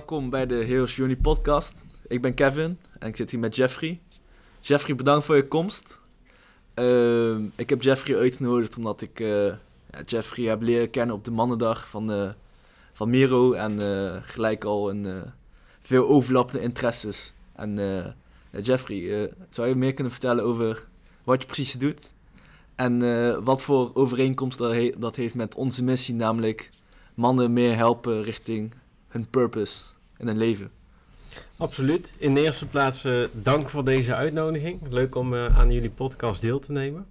welkom bij de Heroes Uni podcast. Ik ben Kevin en ik zit hier met Jeffrey. Jeffrey, bedankt voor je komst. Ehm, ik heb Jeffrey uitgenodigd omdat ik eh, Jeffrey heb leren kennen op de mannendag van, eh, van Miro. En eh, gelijk al een, veel overlappende interesses. En Jeffrey, zou je meer kunnen vertellen over wat je precies doet? En wat voor overeenkomst dat, dat heeft met onze missie, namelijk mannen meer helpen richting hun purpose in hun leven. Absoluut. In de eerste plaats eh, dank voor deze uitnodiging. Leuk om eh, aan jullie podcast deel te nemen.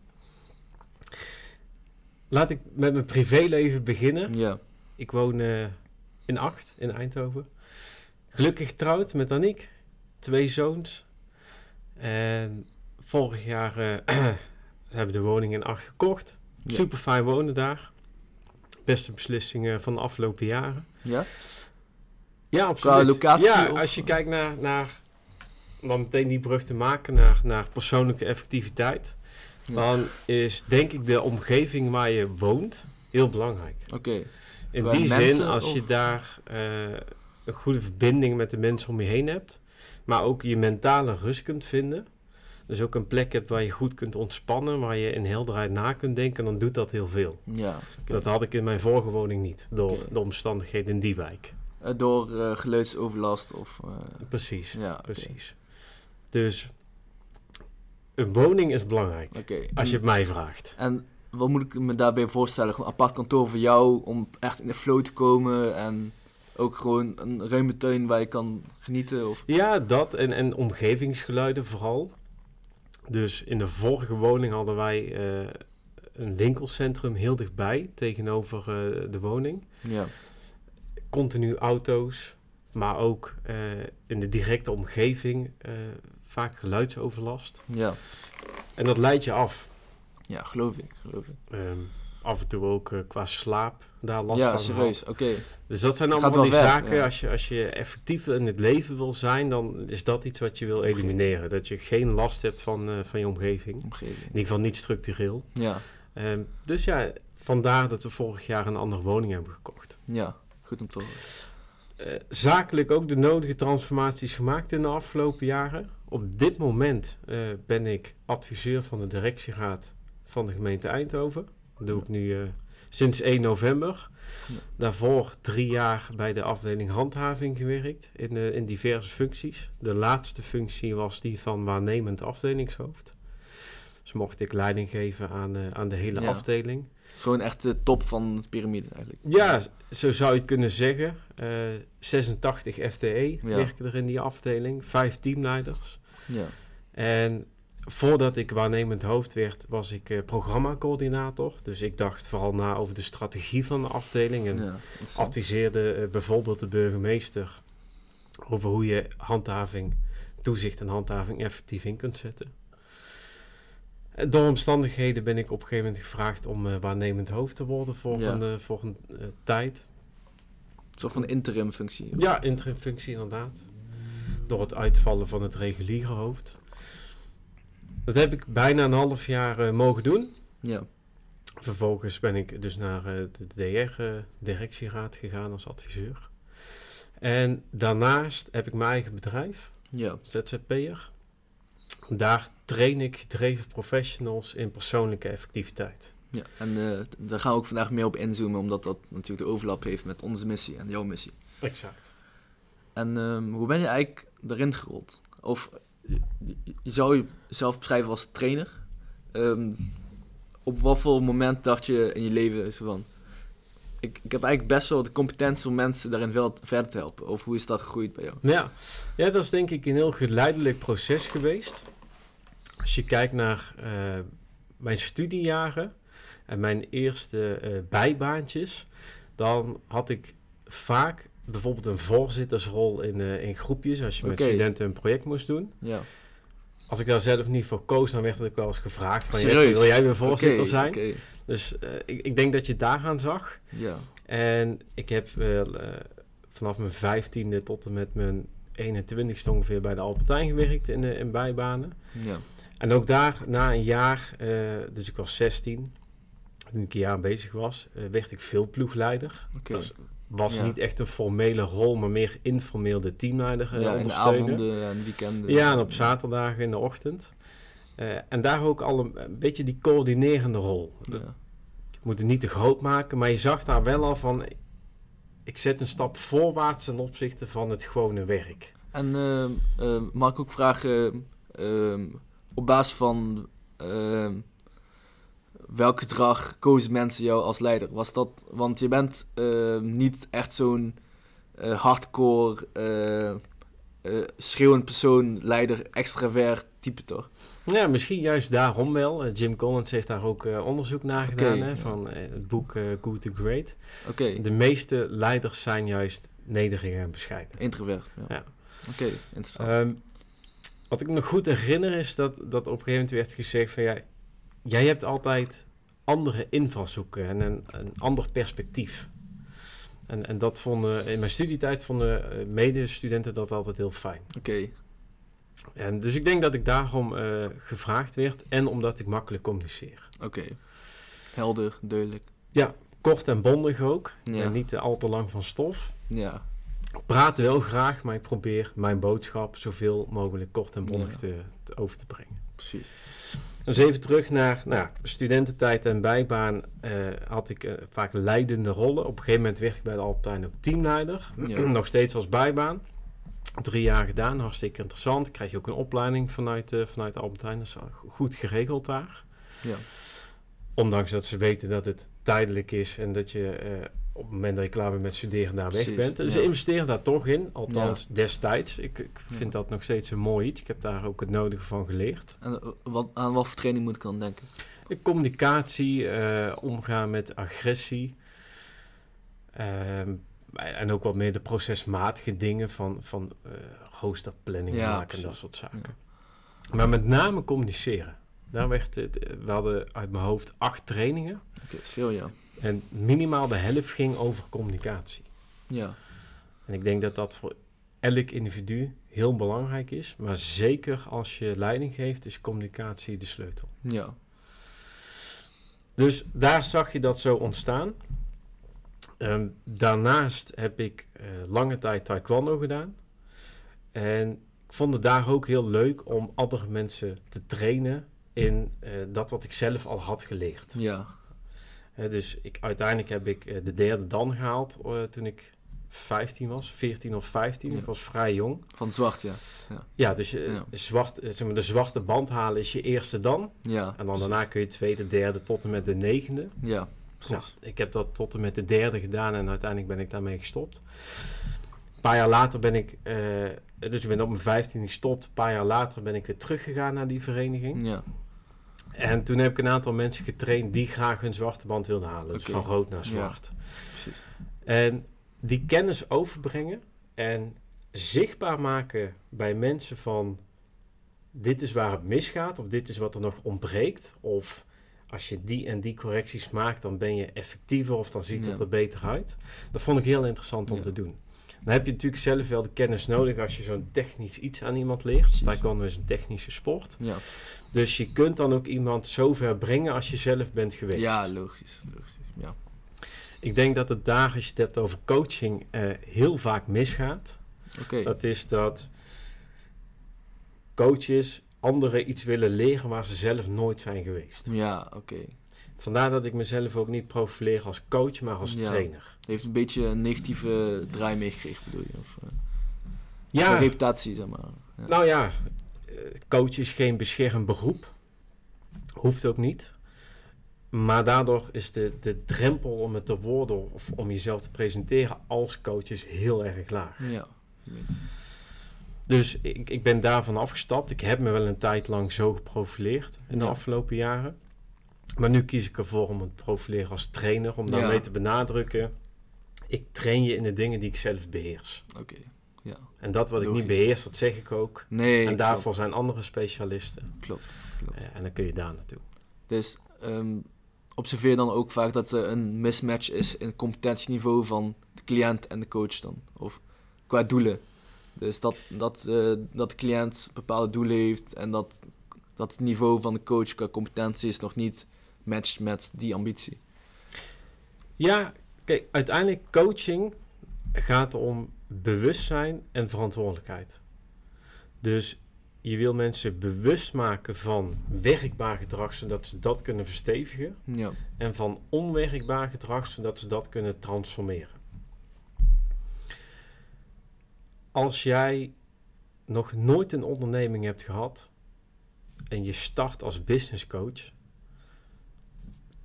Laat ik met mijn privéleven beginnen. Ja, Ik woon eh, in Acht, in Eindhoven. Gelukkig getrouwd met Aniek. Twee zoons. En vorig jaar hebben we de woning in Acht gekocht. Ja. Super fijn wonen daar. Beste beslissingen van de afgelopen jaren. ja? Ja, absoluut. locatie Ja, of- als je kijkt naar, naar dan meteen die brug te maken naar, naar persoonlijke effectiviteit, Ja. dan is denk ik de omgeving waar je woont heel belangrijk. Oké. In Terwijl die mensen zin, als je daar eh, een goede verbinding met de mensen om je heen hebt, maar ook je mentale rust kunt vinden. Dus ook een plek hebt waar je goed kunt ontspannen, waar je in helderheid na kunt denken, dan doet dat heel veel. Ja. Dat had ik in mijn vorige woning niet, door de omstandigheden in die wijk. Eh, door eh, geluidsoverlast of... eh, Precies. ja. Precies. Dus een woning is belangrijk, als je het mij vraagt. En wat moet ik me daarbij voorstellen? Gewoon een apart kantoor voor jou om echt in de flow te komen en ook gewoon een ruime tuin waar je kan genieten? Of... Ja, dat en, en omgevingsgeluiden vooral. Dus in de vorige woning hadden wij een winkelcentrum heel dichtbij tegenover de woning. Ja. Continu auto's, maar ook eh, in de directe omgeving eh, vaak geluidsoverlast. Ja. En dat leidt je af. Ja, geloof ik. Geloof ik. Ehm, af en toe ook eh, qua slaap daar last ja, van. serieus. Oké. Dus dat zijn allemaal van die zaken. ja. Als, je, als je effectief in het leven wil zijn, dan is dat iets wat je wil elimineren. Dat je geen last hebt van, van je omgeving. In Omgeving. ieder geval niet structureel. Ja. Ehm, dus ja, vandaar dat we vorig jaar een andere woning hebben gekocht. Ja. Goed om te horen. Eh, zakelijk ook de nodige transformaties gemaakt in de afgelopen jaren. Op dit moment eh, ben ik adviseur van de directieraad van de gemeente Eindhoven. Dat doe ik nu eh, sinds 1 november. Daarvoor drie jaar bij de afdeling handhaving gewerkt in, in diverse functies. De laatste functie was die van waarnemend afdelingshoofd. Dus mocht ik leiding geven aan, aan de hele Ja. afdeling. Is gewoon echt de top van de piramide eigenlijk. Ja, zo zou je het kunnen zeggen. Eh 86 FTE Ja. werken er in die afdeling, vijf teamleiders. Ja. En voordat ik waarnemend hoofd werd, was ik eh, programmacoördinator. Dus ik dacht vooral na over de strategie van de afdeling en ja. adviseerde eh, bijvoorbeeld de burgemeester over hoe je handhaving, toezicht en handhaving effectief in kunt zetten. Door omstandigheden ben ik op een gegeven moment gevraagd om eh, waarnemend hoofd te worden voor Ja. een, eh, voor een tijd. Een soort van interim functie. Ja, interim functie inderdaad. Door het uitvallen van het reguliere hoofd. Dat heb ik bijna een half jaar eh, mogen doen. Ja. Vervolgens ben ik dus naar de DR-directieraad gegaan als adviseur. En daarnaast heb ik mijn eigen bedrijf, Ja. ZZP'er. Daar train ik gedreven professionals in persoonlijke effectiviteit. ja. En eh, daar gaan we ook vandaag meer op inzoomen, omdat dat natuurlijk de overlap heeft met onze missie en jouw missie. Exact. En ehm, hoe ben je eigenlijk erin gerold? Of je, je- je zou jezelf beschrijven als trainer. Ehm, op wat voor moment dacht je in je leven zo van... Ik, ik heb eigenlijk best wel de competentie om mensen daarin wel verder te helpen. Of hoe is dat gegroeid bij jou? Ja. ja, dat is denk ik een heel geleidelijk proces geweest. Als je kijkt naar eh, mijn studiejaren en mijn eerste eh, bijbaantjes, dan had ik vaak bijvoorbeeld een voorzittersrol in, eh, in groepjes als je met studenten een project moest doen. Ja. Als ik daar zelf niet voor koos, dan werd ook wel eens gevraagd van, Serieus? "Jeffrey, wil jij weer voorzitter zijn? Dus ik, ik denk dat je het daaraan zag. Ja. En ik heb vanaf mijn vijftiende tot en met mijn 21ste ongeveer bij de Albertijn gewerkt in, eh, in bijbanen. Ja. En ook daar na een jaar, eh, dus ik was 16, toen ik een jaar bezig was, eh, werd ik veel ploegleider. Dat was Ja. niet echt een formele rol, maar meer informeel de teamleider eh, Ja, in de ondersteunen. avonden en weekenden. Ja, en op zaterdagen in de ochtend. En daar ook al een, een beetje die coördinerende rol. Ja. Je moet het niet te groot maken, maar je zag daar wel al van... Ik zet een stap voorwaarts ten opzichte van het gewone werk. En ehm, mag ik ook vragen, ehm, op basis van ehm, welk gedrag kozen mensen jou als leider? Was dat, want je bent ehm, niet echt zo'n eh, hardcore, eh, eh, schreeuwend persoon, leider, extravert type toch? Ja, misschien juist daarom wel. Jim Collins heeft daar ook onderzoek naar gedaan, hè, ja. van het boek Good to Great. Oké, De meeste leiders zijn juist nederig en bescheiden. introvert. Ja. Ja. Oké, interessant. Ehm, wat ik me nog goed herinner is dat, dat op een gegeven moment werd gezegd van ja, jij hebt altijd andere invalshoeken en een, een ander perspectief. En, en dat vonden in mijn studietijd vonden eh, medestudenten dat altijd heel fijn. Oké, En dus ik denk dat ik daarom eh, gevraagd werd en omdat ik makkelijk communiceer. oké. Helder, duidelijk. Kort en bondig ook. Ja. En niet al te lang van stof. Ja, Ik praat wel graag, maar ik probeer mijn boodschap zoveel mogelijk kort en bondig Ja. te, te over te brengen. precies. Dus even terug naar nou, studententijd en bijbaan eh, had ik eh, vaak leidende rollen. Op een gegeven moment werd ik bij de Alpentijn ook teamleider. Ja. Nog steeds als bijbaan. Drie jaar gedaan, hartstikke interessant. Krijg je ook een opleiding vanuit, eh vanuit de. Dat is goed geregeld daar. Ja. Ondanks dat ze weten dat het tijdelijk is en dat je op het moment dat je klaar bent met studeren daar weg Precies, bent. Dus ja. ze investeren daar toch in, althans destijds. Ik, ik Ja. vind dat nog steeds een mooi iets. Ik heb daar ook het nodige van geleerd. En eh, wat, aan wat voor training moet ik dan denken? De communicatie, eh, omgaan met agressie. Ehm, en ook wat meer de procesmatige dingen van, van eh roosterplanning maken en dat soort zaken. Maar met name communiceren. Daar werd het, we hadden uit mijn hoofd acht trainingen. Oké, veel ja. En minimaal de helft ging over communicatie. Ja, En ik denk dat dat voor elk individu heel belangrijk is. Maar zeker als je leiding geeft, is communicatie de sleutel. ja. Dus daar zag je dat zo ontstaan. Ehm, daarnaast heb ik eh, lange tijd taekwondo gedaan. En ik vond het daar ook heel leuk om andere mensen te trainen in eh, dat wat ik zelf al had geleerd. Ja, dus ik, uiteindelijk heb ik eh, de derde dan gehaald eh, toen ik 15 was, 14 of 15. Ja. Ik was vrij jong. van zwart, ja. Ja, dus Ja. Zwart, eh, zeg maar, de zwarte band halen is je eerste dan. Ja, En dan precies. daarna kun je tweede, derde tot en met de negende. Ja, Nou, ik heb dat tot en met de derde gedaan en uiteindelijk ben ik daarmee gestopt. Een paar jaar later ben ik, dus ik ben op mijn 15 gestopt. Een paar jaar later ben ik weer teruggegaan naar die vereniging. Ja, En toen heb ik een aantal mensen getraind die graag hun zwarte band wilden halen. Dus van rood naar Ja. zwart. precies. En die kennis overbrengen en zichtbaar maken bij mensen van dit is waar het misgaat of dit is wat er nog ontbreekt. Of als je die en die correcties maakt, dan ben je effectiever of dan ziet het Ja. er beter uit. Dat vond ik heel interessant om Ja. te doen. Dan heb je natuurlijk zelf wel de kennis nodig als je zo'n technisch iets aan iemand leert. Taekwondo is een technische sport. Ja, Dus je kunt dan ook iemand zo ver brengen als je zelf bent geweest. ja logisch, logisch. Ja, Ik denk dat het daar, als je het hebt over coaching, eh, heel vaak misgaat. oké. Dat is dat coaches anderen iets willen leren waar ze zelf nooit zijn geweest. Ja, oké. Vandaar dat ik mezelf ook niet profileer als coach, maar als Ja. trainer. Heeft een beetje een negatieve draai meegekregen, bedoel je? Of, uh, Ja, reputatie, zeg maar. Ja. nou ja, eh, coach is geen beschermd beroep. Hoeft ook niet. Maar daardoor is de, de drempel om het te worden of om jezelf te presenteren als coach is heel erg laag. ja. Dus ik, ik ben daarvan afgestapt. Ik heb me wel een tijd lang zo geprofileerd in de Ja. afgelopen jaren. Maar nu kies ik ervoor om het profileren als trainer. Om daarmee Ja. te benadrukken. Ik train je in de dingen die ik zelf beheers. Oké, ja. En dat wat ik niet beheers, dat zeg ik ook. Nee, en daarvoor zijn andere specialisten. Klopt, klopt. Eh, en dan kun je daar naartoe. Dus ehm, observeer dan ook vaak dat er een mismatch is in het competentieniveau van de cliënt en de coach dan. Of qua doelen. Dus dat, dat, eh, dat de cliënt bepaalde doelen heeft en dat, dat het niveau van de coach qua competentie is nog niet matcht met die ambitie. Ja, kijk, uiteindelijk coaching gaat om bewustzijn en verantwoordelijkheid. Dus je wil mensen bewust maken van werkbaar gedrag, zodat ze dat kunnen verstevigen. Ja, En van onwerkbaar gedrag, zodat ze dat kunnen transformeren. Als jij nog nooit een onderneming hebt gehad en je start als business coach,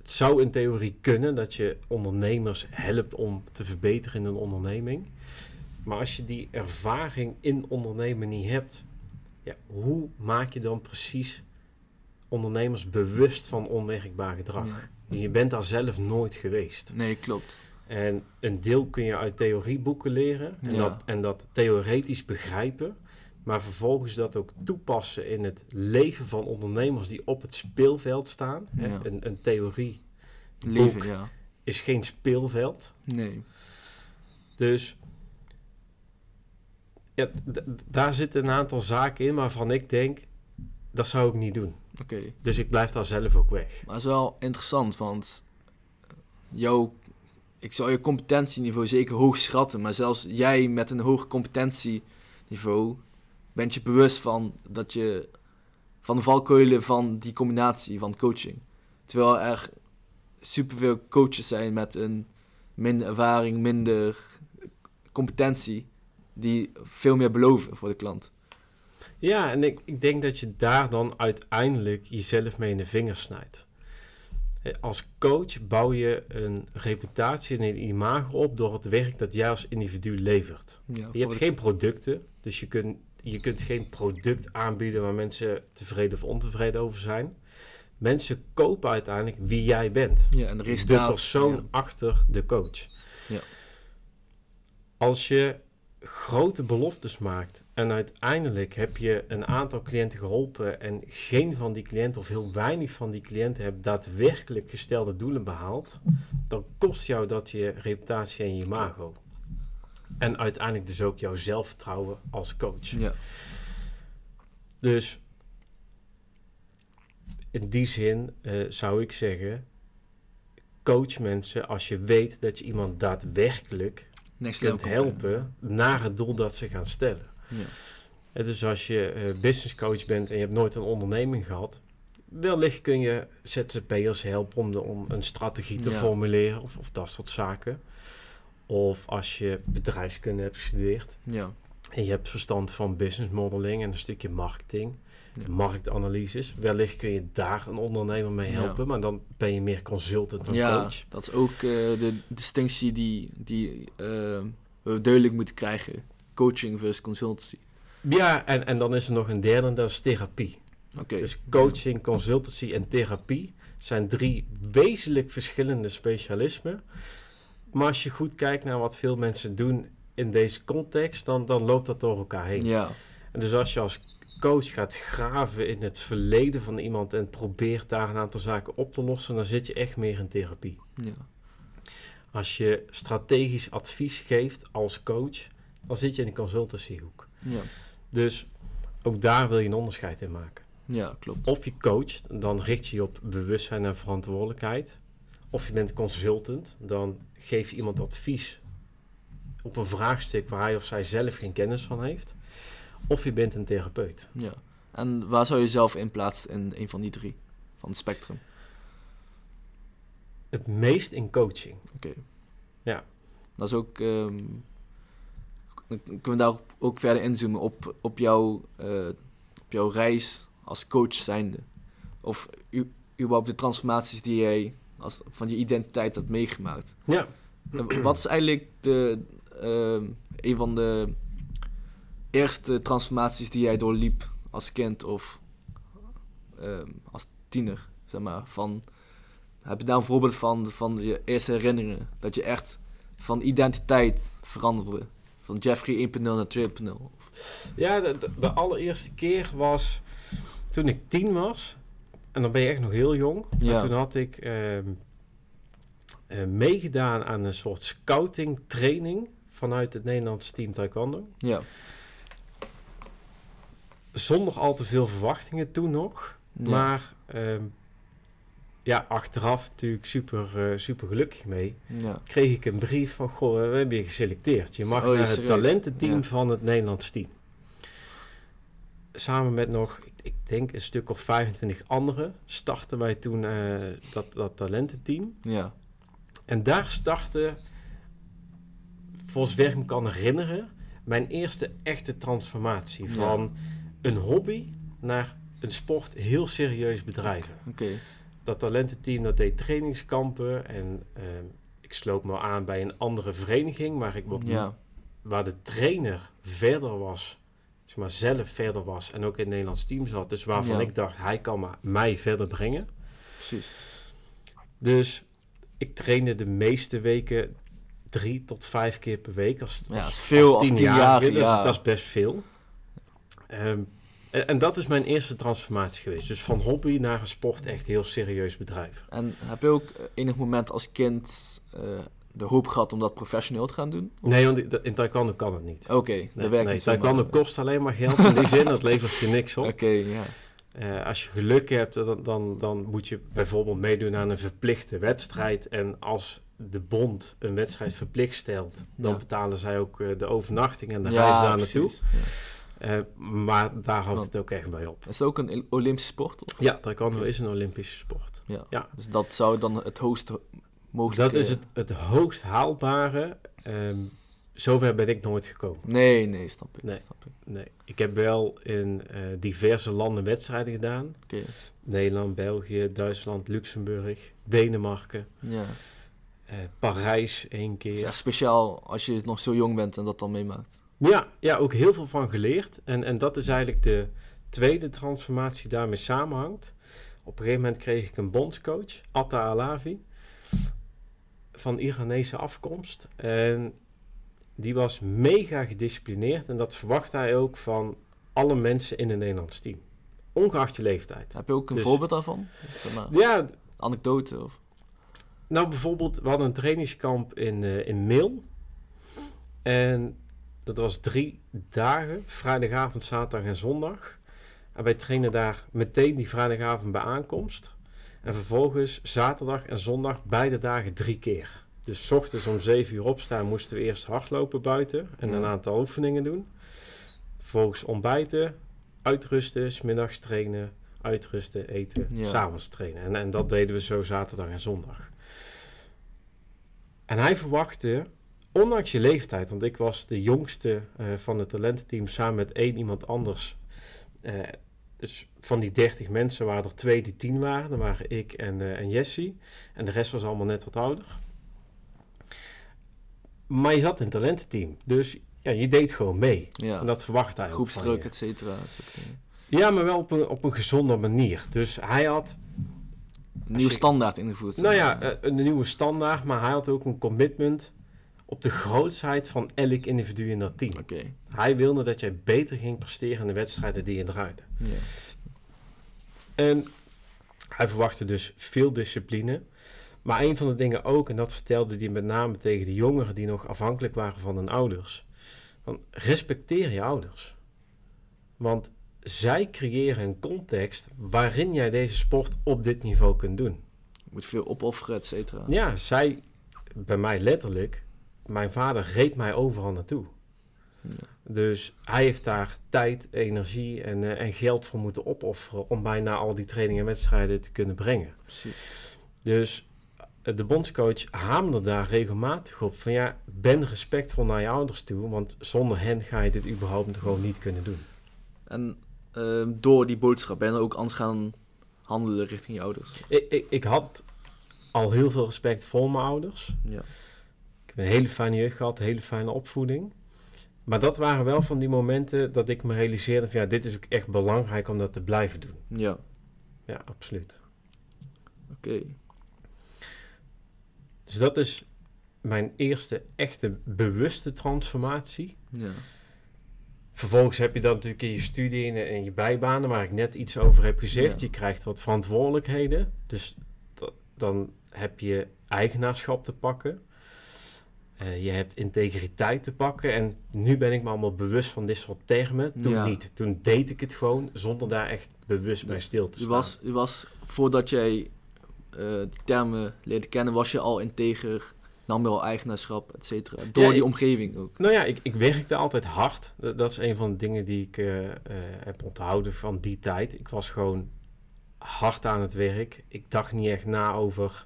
het zou in theorie kunnen dat je ondernemers helpt om te verbeteren in een onderneming. Maar als je die ervaring in ondernemen niet hebt, ja, hoe maak je dan precies ondernemers bewust van onwerkbaar gedrag? Ja. Je bent daar zelf nooit geweest. Nee, klopt. En een deel kun je uit theorieboeken leren en, Ja. dat, en dat theoretisch begrijpen. Maar vervolgens dat ook toepassen in het leven van ondernemers die op het speelveld staan. Hè. Een, een theorie Leven, ja. is geen speelveld. Nee. Dus ja, daar zitten een aantal zaken in waarvan ik denk, dat zou ik niet doen. Oké. Dus ik blijf daar zelf ook weg. Maar het is wel interessant, want jouw, ik zou je competentieniveau zeker hoog schatten, maar zelfs jij met een hoog competentieniveau bent je bewust van dat je van de valkuilen van die combinatie van coaching. Terwijl er superveel coaches zijn met een minder ervaring, minder competentie, die veel meer beloven voor de klant. Ja, en ik, ik denk dat je daar dan uiteindelijk jezelf mee in de vingers snijdt. Als coach bouw je een reputatie en een imago op door het werk dat jij als individu levert. Ja, Je hebt de- geen producten, dus je kunt, je kunt geen product aanbieden waar mensen tevreden of ontevreden over zijn. Mensen kopen uiteindelijk wie jij bent. ja, en de De resultaten. persoon ja. achter de coach. Ja. Als je grote beloftes maakt en uiteindelijk heb je een aantal cliënten geholpen en geen van die cliënten of heel weinig van die cliënten hebben daadwerkelijk gestelde doelen behaald, dan kost jou dat je reputatie en je imago. En uiteindelijk dus ook jouw zelfvertrouwen als coach. Ja, Dus in die zin eh, zou ik zeggen, coach mensen als je weet dat je iemand daadwerkelijk next kunt helpen naar het doel dat ze gaan stellen. Ja. Dus als je eh, business coach bent en je hebt nooit een onderneming gehad, wellicht kun je ZZP'ers helpen om, de, om een strategie te Ja. formuleren of, of dat soort zaken. Of als je bedrijfskunde hebt gestudeerd Ja, en je hebt verstand van business modeling en een stukje marketing, Ja. marktanalyses. Wellicht kun je daar een ondernemer mee Ja. helpen, maar dan ben je meer consultant dan ja coach. dat is ook eh, de distinctie die, die eh, we duidelijk moeten krijgen. Coaching versus consultancy. Ja, en, en dan is er nog een derde, en dat is therapie. Oké. Dus coaching, consultancy en therapie zijn drie wezenlijk verschillende specialismen. Maar als je goed kijkt naar wat veel mensen doen in deze context, dan, dan loopt dat door elkaar heen. Ja, En dus als je als coach gaat graven in het verleden van iemand en probeert daar een aantal zaken op te lossen, dan zit je echt meer in therapie. ja, Als je strategisch advies geeft als coach, dan zit je in de consultancyhoek. ja, Dus ook daar wil je een onderscheid in maken. ja, klopt. Of je coacht, dan richt je je op bewustzijn en verantwoordelijkheid. Of je bent consultant, dan geef je iemand advies op een vraagstuk waar hij of zij zelf geen kennis van heeft. Of je bent een therapeut. Ja. En waar zou je jezelf in plaatsen in een van die drie? Van het spectrum. Het meest in coaching. Oké. Ja. Dat is ook... ehm, kunnen we daar ook verder inzoomen op, op, jouw, eh, op jouw reis als coach zijnde. Of u, überhaupt de transformaties die jij als, van je identiteit had meegemaakt. Ja, En Wat is eigenlijk de, ehm, een van de eerste transformaties die jij doorliep als kind of ehm, als tiener, zeg maar? Van, heb je daar een voorbeeld van, van je eerste herinneringen? Dat je echt van identiteit veranderde? Van Jeffrey 1.0 naar 2.0? ja de, de, de allereerste keer was toen ik tien was. En dan ben je echt nog heel jong. Ja. toen had ik ehm, eh, meegedaan aan een soort scouting training vanuit het Nederlandse team Taekwondo. Ja. Zonder al te veel verwachtingen toen nog. Ja. Maar ehm, ja, achteraf natuurlijk super, eh, super gelukkig mee. Ja. Kreeg ik een brief van, goh, we hebben je geselecteerd. Je mag Oh, naar het serieus? talententeam Ja. van het Nederlands team. Samen met nog, ik, ik denk een stuk of 25 anderen, startten wij toen eh, dat, dat talententeam. Ja. En daar startte, voor zover ik me kan herinneren, mijn eerste echte transformatie. Ja. Van een hobby naar een sport heel serieus bedrijven. Oké. Dat talententeam dat deed trainingskampen en ehm, ik sloot me aan bij een andere vereniging, waar, ik wat, Ja. waar de trainer verder was, zeg maar zelf verder was en ook in het Nederlands team zat. Dus waarvan Ja. ik dacht, hij kan mij verder brengen. Precies. Dus ik trainde de meeste weken drie tot vijf keer per week. Als, Ja, als, is veel als tienjarige, dat, is- ja. dat is best veel. Ehm, en, en dat is mijn eerste transformatie geweest. Dus van hobby naar een sport echt heel serieus bedrijf. En heb je ook enig moment als kind eh, de hoop gehad om dat professioneel te gaan doen? Nee, want in taekwondo kan het niet. Oké, Nee, dat werkt nee, niet taekwondo kost alleen maar geld in die zin. Dat levert je niks op. Oké, ja. Eh, als je geluk hebt, dan, dan, dan moet je bijvoorbeeld meedoen aan een verplichte wedstrijd. En als de bond een wedstrijd verplicht stelt, dan Ja. betalen zij ook eh, de overnachting en de Ja, reis daar naartoe. ja. Eh, maar daar houdt Want- het ook echt bij op. Is het ook een Olympische sport? Of? Ja, taekwondo is een Olympische sport. Ja. Dus dat zou dan het hoogst Dat is het, het hoogst haalbare. Ehm zover ben ik nooit gekomen. Nee, nee, snap ik. Nee. Snap ik. Nee, ik heb wel in eh, diverse landen wedstrijden gedaan. Nederland, België, Duitsland, Luxemburg, Denemarken, ja. eh, Parijs één keer. Het is echt speciaal als je nog zo jong bent en dat dan meemaakt. Ja, ja, ook heel veel van geleerd. En, en dat is eigenlijk de tweede transformatie die daarmee samenhangt. Op een gegeven moment kreeg ik een bondscoach, Atta Alavi, van Iranese afkomst. En die was mega gedisciplineerd en dat verwacht hij ook van alle mensen in een Nederlands team. Ongeacht je leeftijd. Heb je ook een Dus- voorbeeld daarvan? Ja, anekdote of... Nou, bijvoorbeeld, we hadden een trainingskamp in, eh in Mil. En dat was drie dagen, vrijdagavond, zaterdag en zondag. En wij trainen daar meteen die vrijdagavond bij aankomst. En vervolgens zaterdag en zondag beide dagen drie keer. Dus ochtends om 7 uur opstaan moesten we eerst hardlopen buiten en Ja. een aantal oefeningen doen. Vervolgens ontbijten, uitrusten, smiddags trainen, uitrusten, eten, Ja. s'avonds trainen. En, en dat deden we zo zaterdag en zondag. En hij verwachtte, ondanks je leeftijd, want ik was de jongste eh, van het talententeam samen met één iemand anders. Eh, dus van die 30 mensen waren er twee die tien waren. Dat waren ik en, eh en Jessie. En de rest was allemaal net wat ouder. Maar je zat in het talententeam. Dus ja, je deed gewoon mee. Ja, En dat verwacht hij groepsdruk, et cetera. Ja, maar wel op een, op een gezonde manier. Dus hij had Een nieuwe standaard ingevoerd. Nou ja, eh, een nieuwe standaard, maar hij had ook een commitment op de grootsheid van elk individu in dat team. Hij wilde dat jij beter ging presteren in de wedstrijden die je draaide. En hij verwachtte dus veel discipline. Maar een van de dingen ook, en dat vertelde hij met name tegen de jongeren die nog afhankelijk waren van hun ouders. Van respecteer je ouders. Want zij creëren een context waarin jij deze sport op dit niveau kunt doen. Je moet veel opofferen, et cetera. Ja, zij, bij mij letterlijk, mijn vader reed mij overal naartoe. Ja. Dus hij heeft daar tijd, energie en, eh, en geld voor moeten opofferen om mij naar al die trainingen en wedstrijden te kunnen brengen. Precies. Dus eh, de bondscoach hamerde daar regelmatig op van ja, ben respectvol naar je ouders toe, want zonder hen ga je dit überhaupt gewoon niet kunnen doen. En ehm, door die boodschap ben je ook anders gaan handelen richting je ouders. Ik, ik, ik had al heel veel respect voor mijn ouders. Ja. Heb een hele fijne jeugd gehad, een hele fijne opvoeding. Maar dat waren wel van die momenten dat ik me realiseerde van ja, dit is ook echt belangrijk om dat te blijven doen. Ja, Ja, absoluut. oké. Dus dat is mijn eerste echte bewuste transformatie. Ja. Vervolgens heb je dan natuurlijk in je studie en in je bijbanen, waar ik net iets over heb gezegd. Ja. Je krijgt wat verantwoordelijkheden. Dus da- dan heb je eigenaarschap te pakken. Eh, je hebt integriteit te pakken. En nu ben ik me allemaal bewust van dit soort termen. Toen Ja. niet. Toen deed ik het gewoon zonder daar echt bewust bij stil te U staan. was, u was, voordat jij die termen leerde kennen, was je al integer, nam je al eigenaarschap, et cetera. Door Ja, die ik- omgeving ook. Nou ja, ik, ik werkte altijd hard. Dat, dat is een van de dingen die ik eh, heb onthouden van die tijd. Ik was gewoon hard aan het werk. Ik dacht niet echt na over...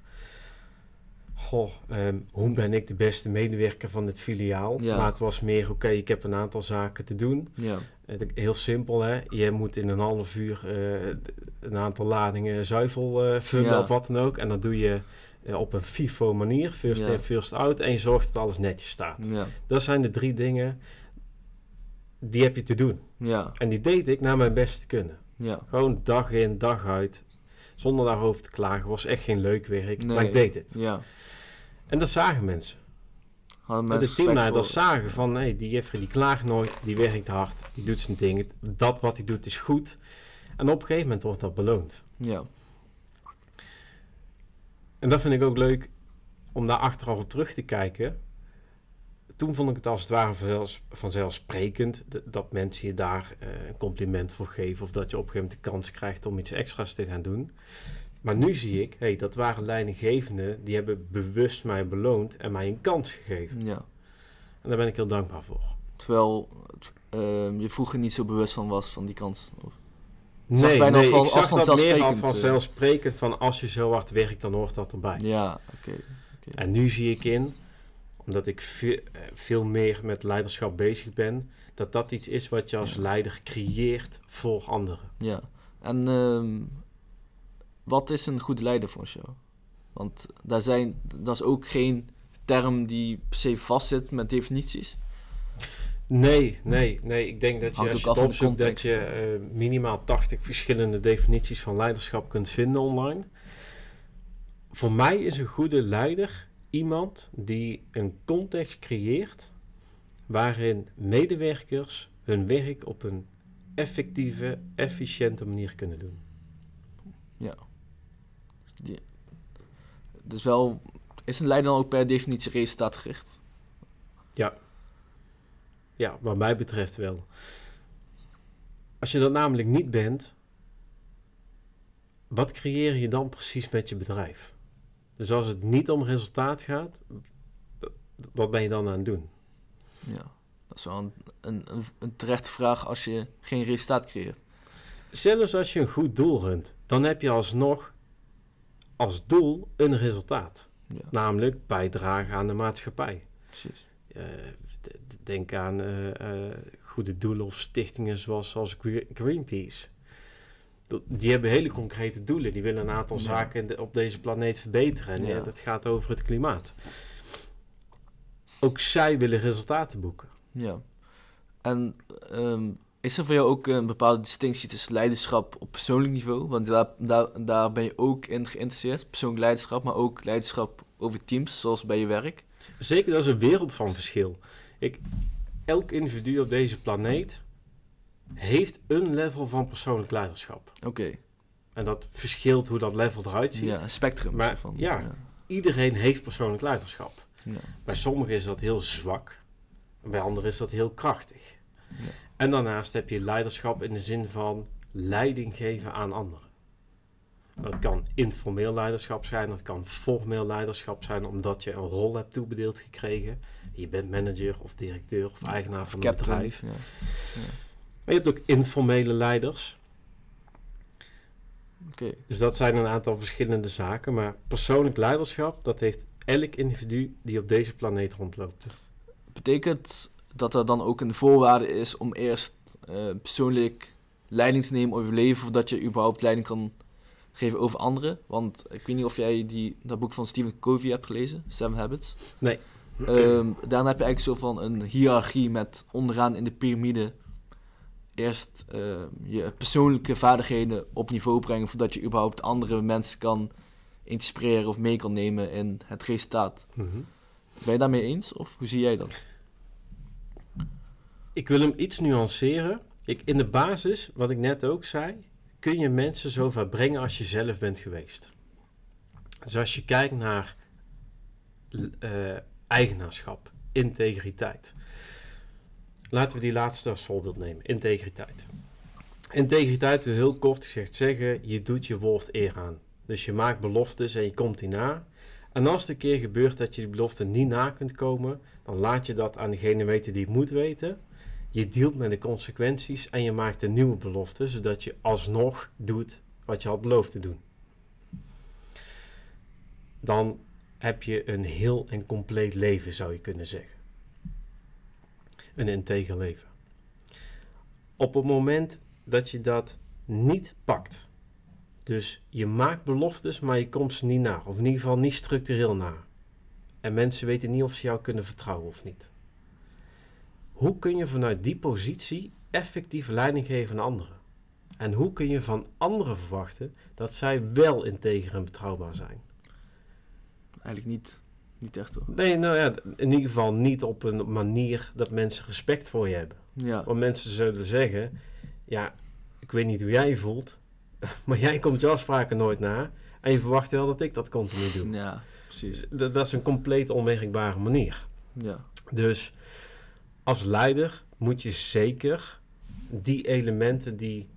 Goh, ehm, hoe ben ik de beste medewerker van dit filiaal? Ja. Maar het was meer, oké, ik heb een aantal zaken te doen. Ja, Eh, Heel simpel, hè. Je moet in een half uur eh, een aantal ladingen zuivel eh, vullen Ja. of wat dan ook. En dat doe je op een FIFO manier, first in, first out. En je zorgt dat alles netjes staat. ja, Dat zijn de drie dingen die heb je te doen. ja, En die deed ik naar mijn best te kunnen. ja. Gewoon dag in, dag uit. Zonder daarover te klagen. Was echt geen leuk werk, maar Nee. ik deed het. ja. En dat zagen mensen. Hadden En mensen de teamleiders voor. zagen van, hey, die Jeffrey die klaagt nooit, die werkt hard, die doet zijn dingen. Dat wat hij doet is goed. En op een gegeven moment wordt dat beloond. Ja, En dat vind ik ook leuk om daar achteraf op terug te kijken. Toen vond ik het als het ware vanzelfs, vanzelfsprekend dat mensen je daar eh, een compliment voor geven. Of dat je op een gegeven moment de kans krijgt om iets extra's te gaan doen. Maar nu zie ik, hey, dat waren leidinggevenden die hebben bewust mij beloond en mij een kans gegeven. ja. En daar ben ik heel dankbaar voor. Terwijl ehm, je vroeger niet zo bewust van was van die kans. Of- Nee, bijna nee van- ik als zag dat meer als vanzelfsprekend, eh. vanzelfsprekend van als je zo hard werkt, dan hoort dat erbij. Ja, oké. En nu zie ik in, omdat ik veel, veel meer met leiderschap bezig ben, dat dat iets is wat je als Ja. leider creëert voor anderen. Ja. En ehm, wat is een goede leider voor jou? Want daar zijn, dat is ook geen term die per se vastzit met definities. Nee, nee, nee. Ik denk dat je als je opzoekt dat je eh, minimaal 80 verschillende definities van leiderschap kunt vinden online. Voor mij is een goede leider iemand die een context creëert waarin medewerkers hun werk op een effectieve, efficiënte manier kunnen doen. Dus wel, is een leider dan ook per definitie resultaatgericht? Ja, wat mij betreft wel. Als je dat namelijk niet bent, wat creëer je dan precies met je bedrijf? Dus als het niet om resultaat gaat, wat ben je dan aan het doen? Ja. Dat is wel een, een, een, terechte vraag als je geen resultaat creëert. Zelfs als je een goed doel runt, dan heb je alsnog als doel een resultaat. Ja, Namelijk bijdragen aan de maatschappij. precies. Eh, denk aan eh, eh, goede doelen of stichtingen zoals, Gre- Greenpeace. Die hebben hele concrete doelen. Die willen een aantal Ja. zaken op deze planeet verbeteren. En Ja. ja, dat gaat over het klimaat. Ook zij willen resultaten boeken. Ja. En ehm, is er voor jou ook een bepaalde distinctie tussen leiderschap op persoonlijk niveau? Want daar, daar, daar ben je ook in geïnteresseerd, persoonlijk leiderschap, maar ook leiderschap over teams, zoals bij je werk. Zeker, dat is een wereld van verschil. Ik, elk individu op deze planeet heeft een level van persoonlijk leiderschap. Oké, En dat verschilt hoe dat level eruit ziet. ja, een spectrum. Maar, van, ja. ja. Iedereen heeft persoonlijk leiderschap. Ja. Bij sommigen is dat heel zwak. Bij anderen is dat heel krachtig. Ja. En daarnaast heb je leiderschap in de zin van leiding geven aan anderen. Dat kan informeel leiderschap zijn, dat kan formeel leiderschap zijn omdat je een rol hebt toebedeeld gekregen. Je bent manager of directeur of eigenaar van een bedrijf. Ja. Maar je hebt ook informele leiders. Dus dat zijn een aantal verschillende zaken. Maar persoonlijk leiderschap, dat heeft elk individu die op deze planeet rondloopt. betekent dat er dan ook een voorwaarde is om eerst eh, persoonlijk leiding te nemen over je leven, voordat je überhaupt leiding kan geven over anderen? Want ik weet niet of jij die, dat boek van Stephen Covey hebt gelezen, Seven Habits. Nee. Ehm, daarna heb je eigenlijk zo van een hiërarchie met onderaan in de piramide eerst ehm, je persoonlijke vaardigheden op niveau brengen voordat je überhaupt andere mensen kan inspireren of mee kan nemen in het resultaat. Mhm. Ben je daarmee eens of hoe zie jij dat? Ik wil hem iets nuanceren. Ik, in de basis, wat ik net ook zei, kun je mensen zo ver brengen als je zelf bent geweest. Dus als je kijkt naar eh, eigenaarschap, integriteit. Laten we die laatste als voorbeeld nemen, integriteit. Integriteit wil heel kort gezegd zeggen, je doet je woord eer aan. Dus je maakt beloftes en je komt die na. En als het een keer gebeurt dat je die belofte niet na kunt komen, dan laat je dat aan degene weten die het moet weten. Je dealt met de consequenties en je maakt een nieuwe belofte, zodat je alsnog doet wat je had beloofd te doen. Dan heb je een heel en compleet leven, zou je kunnen zeggen. Een integer leven. Op het moment dat je dat niet pakt, dus je maakt beloftes, maar je komt ze niet na, of in ieder geval niet structureel na. En mensen weten niet of ze jou kunnen vertrouwen of niet. Hoe kun je vanuit die positie effectief leiding geven aan anderen? En hoe kun je van anderen verwachten dat zij wel integer en betrouwbaar zijn? Eigenlijk niet, niet echt hoor. Nee, nou ja, in ieder geval niet op een manier dat mensen respect voor je hebben. Ja, Want mensen zullen zeggen, ja, ik weet niet hoe jij je voelt, maar jij komt je afspraken nooit na. En je verwacht wel dat ik dat continu doe. ja precies. Dat, dat is een compleet onwerkbare manier. Ja, Dus als leider moet je zeker die elementen die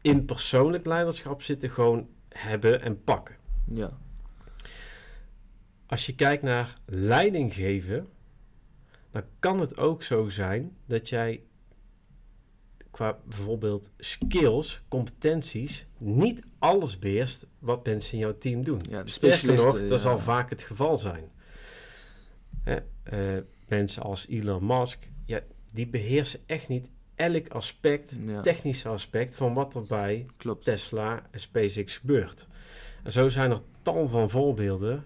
in persoonlijk leiderschap zitten, gewoon hebben en pakken. ja, Als je kijkt naar leiding geven, dan kan het ook zo zijn dat jij qua bijvoorbeeld skills, competenties, niet alles beheerst wat mensen in jouw team doen. ja Sterker nog, dat ja. zal vaak het geval zijn. Hè, eh, mensen als Elon Musk, ja, die beheersen echt niet elk aspect, Ja, technische aspect van wat er bij klopt. Tesla en SpaceX gebeurt. En zo zijn er tal van voorbeelden.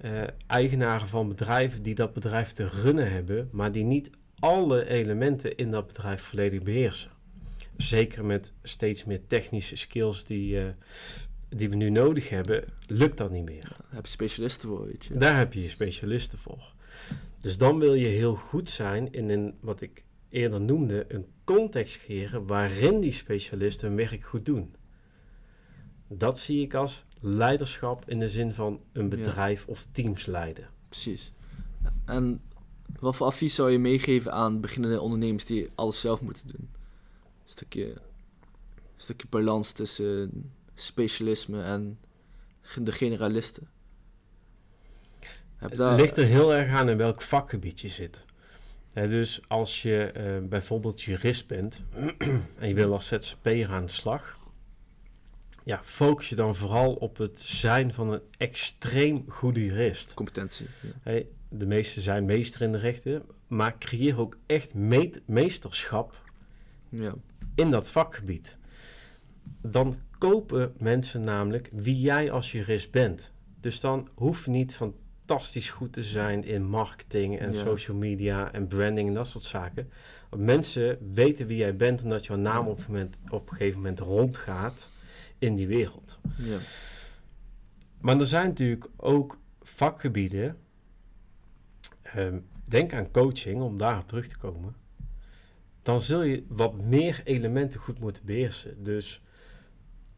Eh, eigenaren van bedrijven die dat bedrijf te runnen hebben, maar die niet alle elementen in dat bedrijf volledig beheersen. Zeker met steeds meer technische skills die, eh, die we nu nodig hebben, lukt dat niet meer. Daar heb je specialisten voor, weet je. Daar heb je je specialisten voor. Dus dan wil je heel goed zijn in een, wat ik eerder noemde, een context creëren waarin die specialisten hun werk goed doen. Dat zie ik als leiderschap in de zin van een Ja. bedrijf of teams leiden. Precies. En wat voor advies zou je meegeven aan beginnende ondernemers die alles zelf moeten doen? Een stukje, een stukje balans tussen specialisme en de generalisten. Heb je Het daar- ligt er heel erg aan in welk vakgebied je zit. Dus als je eh, bijvoorbeeld jurist bent en je wil als ZZP'er aan de slag, ja, focus je dan vooral op het zijn van een extreem goede jurist. competentie. Ja. Hey, de meesten zijn meester in de rechten, maar creëer ook echt meet- meesterschap Ja. in dat vakgebied. Dan kopen mensen namelijk wie jij als jurist bent. Dus dan hoef je niet fantastisch goed te zijn in marketing en Ja. social media en branding en dat soort zaken. Want mensen weten wie jij bent omdat jouw naam op een, moment, op een gegeven moment rondgaat in die wereld. Ja. Maar er zijn natuurlijk ook vakgebieden. ehm, denk aan coaching, om daarop terug te komen. Dan zul je wat meer elementen goed moeten beheersen. Dus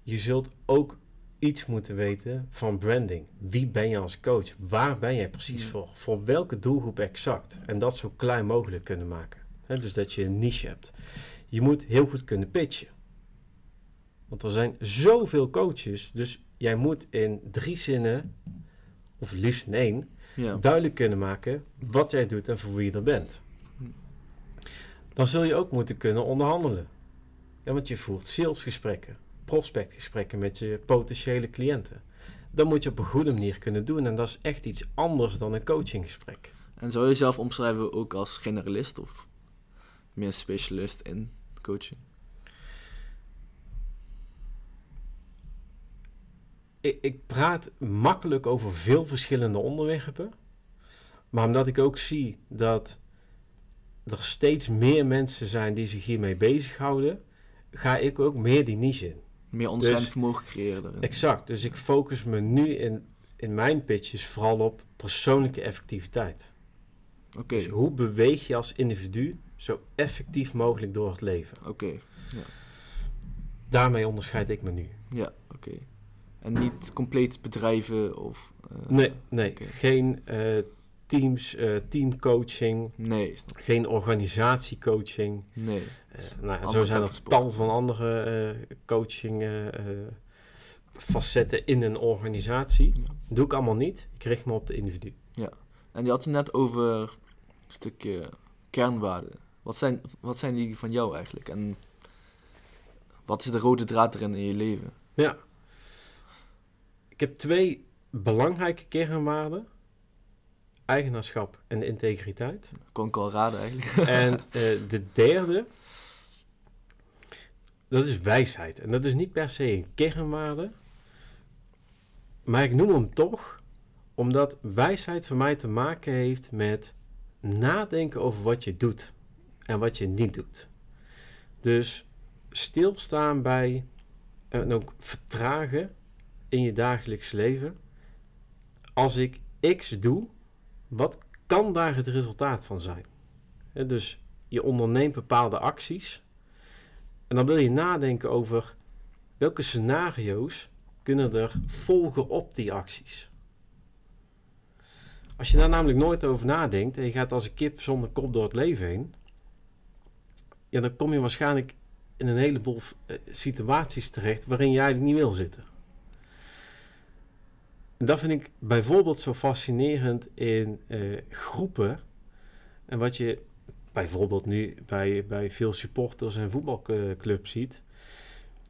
je zult ook iets moeten weten van branding. Wie ben je als coach? Waar ben jij precies voor? Voor welke doelgroep exact? En dat zo klein mogelijk kunnen maken. Dus dat je een niche hebt. Je moet heel goed kunnen pitchen. Want er zijn zoveel coaches. Dus jij moet in drie zinnen, of liefst in één, Ja. duidelijk kunnen maken wat jij doet en voor wie je er bent. Dan zul je ook moeten kunnen onderhandelen. Ja, want je voert salesgesprekken, prospectgesprekken met je potentiële cliënten. Dat moet je op een goede manier kunnen doen en dat is echt iets anders dan een coachinggesprek. En zou je jezelf omschrijven ook als generalist of meer specialist in coaching? Ik, ik praat makkelijk over veel verschillende onderwerpen. Maar omdat ik ook zie dat er steeds meer mensen zijn die zich hiermee bezighouden, ga ik ook meer die niche in. Meer onderscheidend Dus- vermogen creëren daarin. Exact. Dus ik focus me nu in, in mijn pitches vooral op persoonlijke effectiviteit. Oké, Dus hoe beweeg je als individu zo effectief mogelijk door het leven? oké. Daarmee onderscheid ik me nu. Ja, oké. En niet compleet bedrijven of... eh, Nee, nee. Geen eh, teams, eh, teamcoaching, Nee, geen organisatiecoaching. Nee. Nou, ja, zo zijn er tal van andere coaching facetten in een organisatie. Ja. Doe ik allemaal niet. Ik richt me op de individu. En je had het net over een stukje kernwaarden. Wat zijn, wat zijn die van jou eigenlijk? En wat is de rode draad erin in je leven? Ja. Ik heb twee belangrijke kernwaarden. Eigenaarschap en integriteit. Kon ik al raden eigenlijk. En eh, de derde, dat is wijsheid. En dat is niet per se een kernwaarde, maar ik noem hem toch omdat wijsheid voor mij te maken heeft met nadenken over wat je doet en wat je niet doet. Dus stilstaan bij en ook vertragen in je dagelijks leven. Als ik X doe, wat kan daar het resultaat van zijn? Dus je onderneemt bepaalde acties. En dan wil je nadenken over welke scenario's kunnen er volgen op die acties. Als je daar namelijk nooit over nadenkt en je gaat als een kip zonder kop door het leven heen, ja, dan kom je waarschijnlijk in een heleboel eh, situaties terecht waarin je eigenlijk niet wil zitten. Dat vind ik bijvoorbeeld zo fascinerend in eh, groepen. En wat je bijvoorbeeld nu bij, bij veel supporters en voetbalclubs ziet,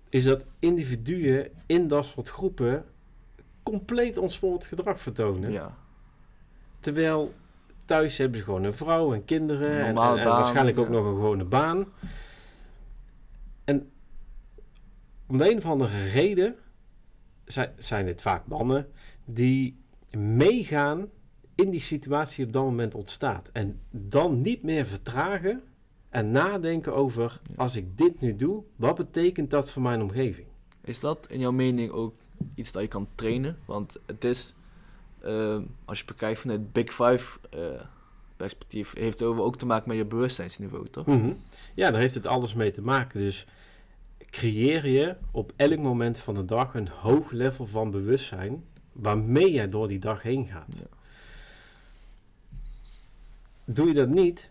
is dat individuen in dat soort groepen compleet ontspoord gedrag vertonen. Ja. Terwijl thuis hebben ze gewoon een vrouw en kinderen en, en, waarschijnlijk ook ja. nog een gewone baan. En om de een of andere reden zijn, zijn het vaak mannen die meegaan in die situatie die op dat moment ontstaat. En dan niet meer vertragen en nadenken over Ja. als ik dit nu doe, wat betekent dat voor mijn omgeving? Is dat in jouw mening ook iets dat je kan trainen? Want het is, eh, als je bekijkt vanuit Big Five eh, perspectief, heeft het ook te maken met je bewustzijnsniveau, toch? Mhm. Ja, daar heeft het alles mee te maken. Dus creëer je op elk moment van de dag een hoog level van bewustzijn waarmee jij door die dag heen gaat. Ja. Doe je dat niet,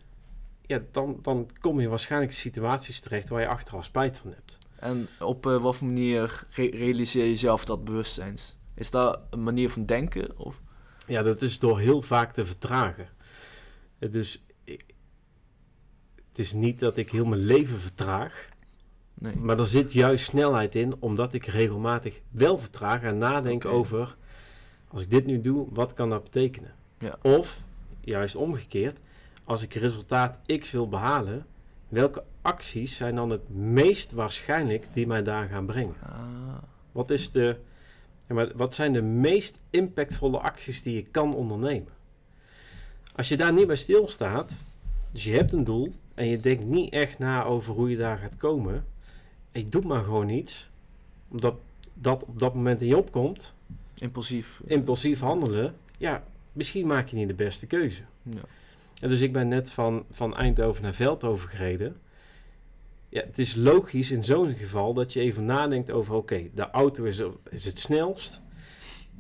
ja, dan, dan kom je waarschijnlijk in situaties terecht waar je achteraf spijt van hebt. En op eh, wat voor manier re- realiseer je zelf dat bewustzijns? Is dat een manier van denken? Of? Ja, dat is door heel vaak te vertragen. Eh, Dus ik- het is niet dat ik heel mijn leven vertraag, Nee. Maar er zit juist snelheid in, omdat ik regelmatig wel vertraag en nadenk over, als ik dit nu doe, wat kan dat betekenen? Ja. Of, juist omgekeerd, als ik resultaat X wil behalen, welke acties zijn dan het meest waarschijnlijk die mij daar gaan brengen? Ah, Wat, is de, wat zijn de meest impactvolle acties die je kan ondernemen? Als je daar niet bij stilstaat, dus je hebt een doel en je denkt niet echt na over hoe je daar gaat komen, en je doet maar gewoon iets, omdat dat op dat moment in je opkomt, impulsief. impulsief handelen, ja, misschien maak je niet de beste keuze. Ja. En dus ik ben net van, van Eindhoven naar Veldhoven gereden. Ja, het is logisch in zo'n geval dat je even nadenkt over, oké, de auto is, is het snelst.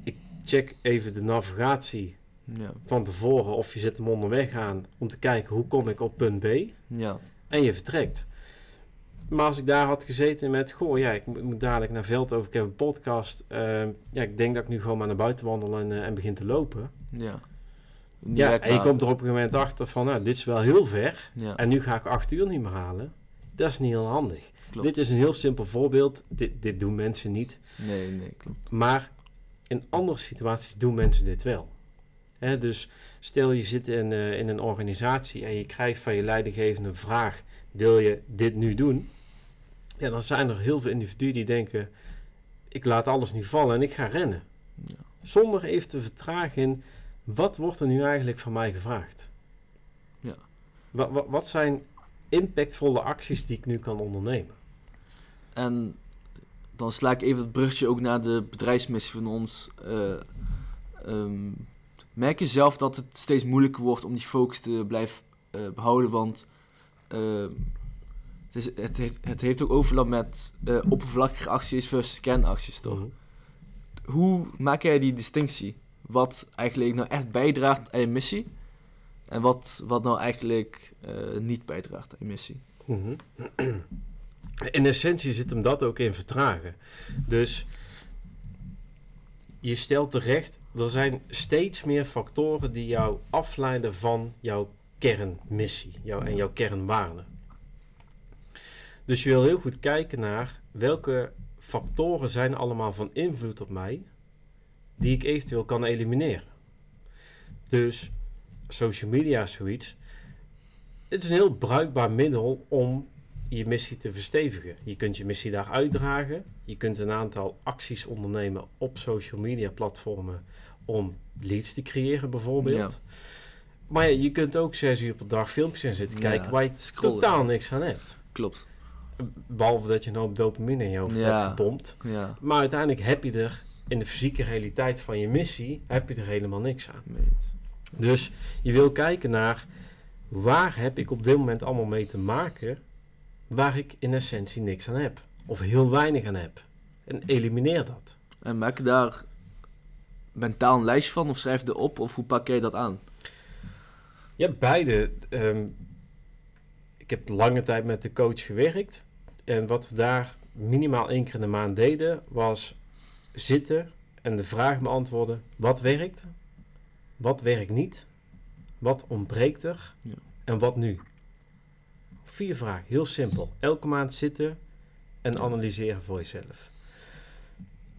Ik check even de navigatie Ja. van tevoren of je zet hem onderweg aan om te kijken hoe kom ik op punt B. ja. En je vertrekt. Maar als ik daar had gezeten met, goh, ja, ik moet, moet dadelijk naar Veldhoven, ik heb een podcast. eh, ja, ik denk dat ik nu gewoon maar naar buiten wandel en, eh, en begin te lopen. Ja. Niet Ja, en je komt er op een moment achter van, nou, dit is wel heel ver. Ja. En nu ga ik acht uur niet meer halen. Dat is niet heel handig. Klopt. Dit is een heel simpel voorbeeld. Dit, dit doen mensen niet. Nee, nee, klopt. Maar in andere situaties doen mensen dit wel. Hè, dus stel je zit in, eh, in een organisatie en je krijgt van je leidinggevende een vraag: wil je dit nu doen? Ja, dan zijn er heel veel individuen die denken: ik laat alles nu vallen en ik ga rennen. Ja. Zonder even te vertragen in wat wordt er nu eigenlijk van mij gevraagd? Ja. Wat, wat, wat zijn impactvolle acties die ik nu kan ondernemen? En dan sla ik even het brugje ook naar de bedrijfsmissie van ons. Eh, ehm, merk je zelf dat het steeds moeilijker wordt om die focus te blijven eh, behouden? Want ehm, het, is, het, heeft, het heeft ook overlap met eh, oppervlakkige acties versus kernacties, toch? Mhm. Hoe maak jij die distinctie? Wat eigenlijk nou echt bijdraagt aan je missie? En wat, wat nou eigenlijk eh, niet bijdraagt aan je missie? Mhm. In essentie zit hem dat ook in vertragen. Dus je stelt terecht, er zijn steeds meer factoren die jou afleiden van jouw kernmissie jou, en jouw kernwaarden. Dus je wil heel goed kijken naar welke factoren zijn allemaal van invloed op mij die ik eventueel kan elimineren. Dus social media is zoiets. Het is een heel bruikbaar middel om je missie te verstevigen. Je kunt je missie daar uitdragen. Je kunt een aantal acties ondernemen op social media platformen om leads te creëren bijvoorbeeld. Maar ja, je kunt ook zes uur per dag filmpjes in zitten kijken waar je totaal niks aan hebt. Klopt. Behalve dat je nou op dopamine in je hoofd hebt gepompt. Ja. Maar uiteindelijk heb je er in de fysieke realiteit van je missie, heb je er helemaal niks aan. Dus je wil kijken naar waar heb ik op dit moment allemaal mee te maken waar ik in essentie niks aan heb. Of heel weinig aan heb. En elimineer dat. En maak je daar mentaal een lijstje van of schrijf je op of hoe pak jij dat aan? Ja, beide. Ehm, ik heb lange tijd met de coach gewerkt. En wat we daar minimaal één keer in de maand deden, was zitten en de vraag beantwoorden: wat werkt? Wat werkt niet? Wat ontbreekt er? Ja. En wat nu? Vier vragen, heel simpel. Elke maand zitten en analyseren voor jezelf.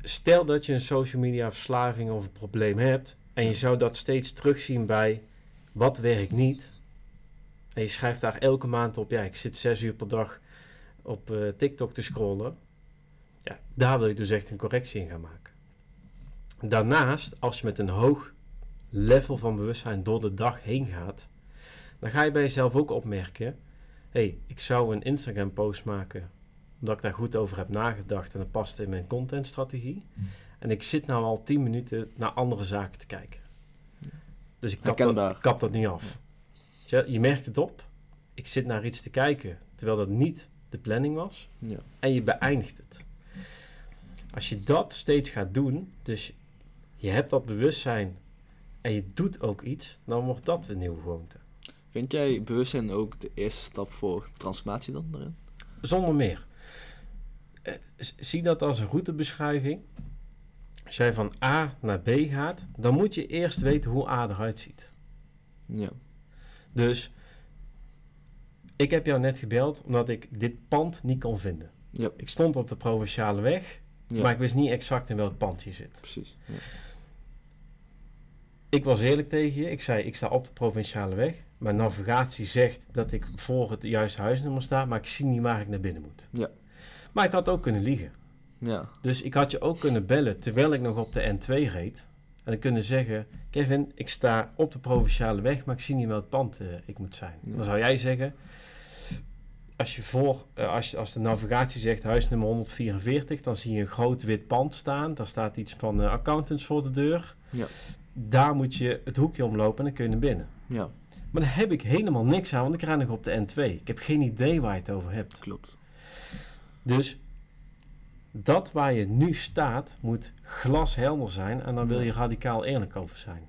Stel dat je een social media verslaving of een probleem hebt en je zou dat steeds terugzien bij wat werkt niet. En je schrijft daar elke maand op, ja, ik zit zes uur per dag op uh, TikTok te scrollen. Ja, daar wil je dus echt een correctie in gaan maken. Daarnaast, als je met een hoog level van bewustzijn door de dag heen gaat, dan ga je bij jezelf ook opmerken hey, ik zou een Instagram post maken omdat ik daar goed over heb nagedacht en dat past in mijn contentstrategie. Hm. En ik zit nou al 10 minuten naar andere zaken te kijken. Dus ik kap, dat, kap dat niet af. Je, je merkt het op. Ik zit naar iets te kijken terwijl dat niet de planning was. Ja. En je beëindigt het. Als je dat steeds gaat doen, dus je hebt dat bewustzijn en je doet ook iets, dan wordt dat een nieuwe gewoonte. Vind jij bewustzijn ook de eerste stap voor transformatie dan daarin? Zonder meer. Uh, zie dat als een routebeschrijving. Als jij van A naar B gaat, dan moet je eerst weten hoe A eruit ziet. Ja. Dus ik heb jou net gebeld omdat ik dit pand niet kon vinden. Ja. Ik stond op de provinciale weg, ja. maar ik wist niet exact in welk pand je zit. Precies. Ja. Ik was eerlijk tegen je. Ik zei, ik sta op de provinciale weg. Mijn navigatie zegt dat ik voor het juiste huisnummer sta, maar ik zie niet waar ik naar binnen moet. Ja. Maar ik had ook kunnen liegen. Ja. Dus ik had je ook kunnen bellen terwijl ik nog op de N2 reed. En dan kunnen zeggen, Kevin, ik sta op de provinciale weg, maar ik zie niet welk pand uh, ik moet zijn. Dan zou jij zeggen, als, je voor, uh, als, als de navigatie zegt huisnummer 144, dan zie je een groot wit pand staan. Daar staat iets van uh, accountants voor de deur. Ja. Daar moet je het hoekje omlopen en dan kun je naar binnen. Ja. Maar daar heb ik helemaal niks aan, want ik rijd nog op de N2. Ik heb geen idee waar je het over hebt. Klopt. Dus dat waar je nu staat, moet glashelder zijn en dan wil je radicaal eerlijk over zijn.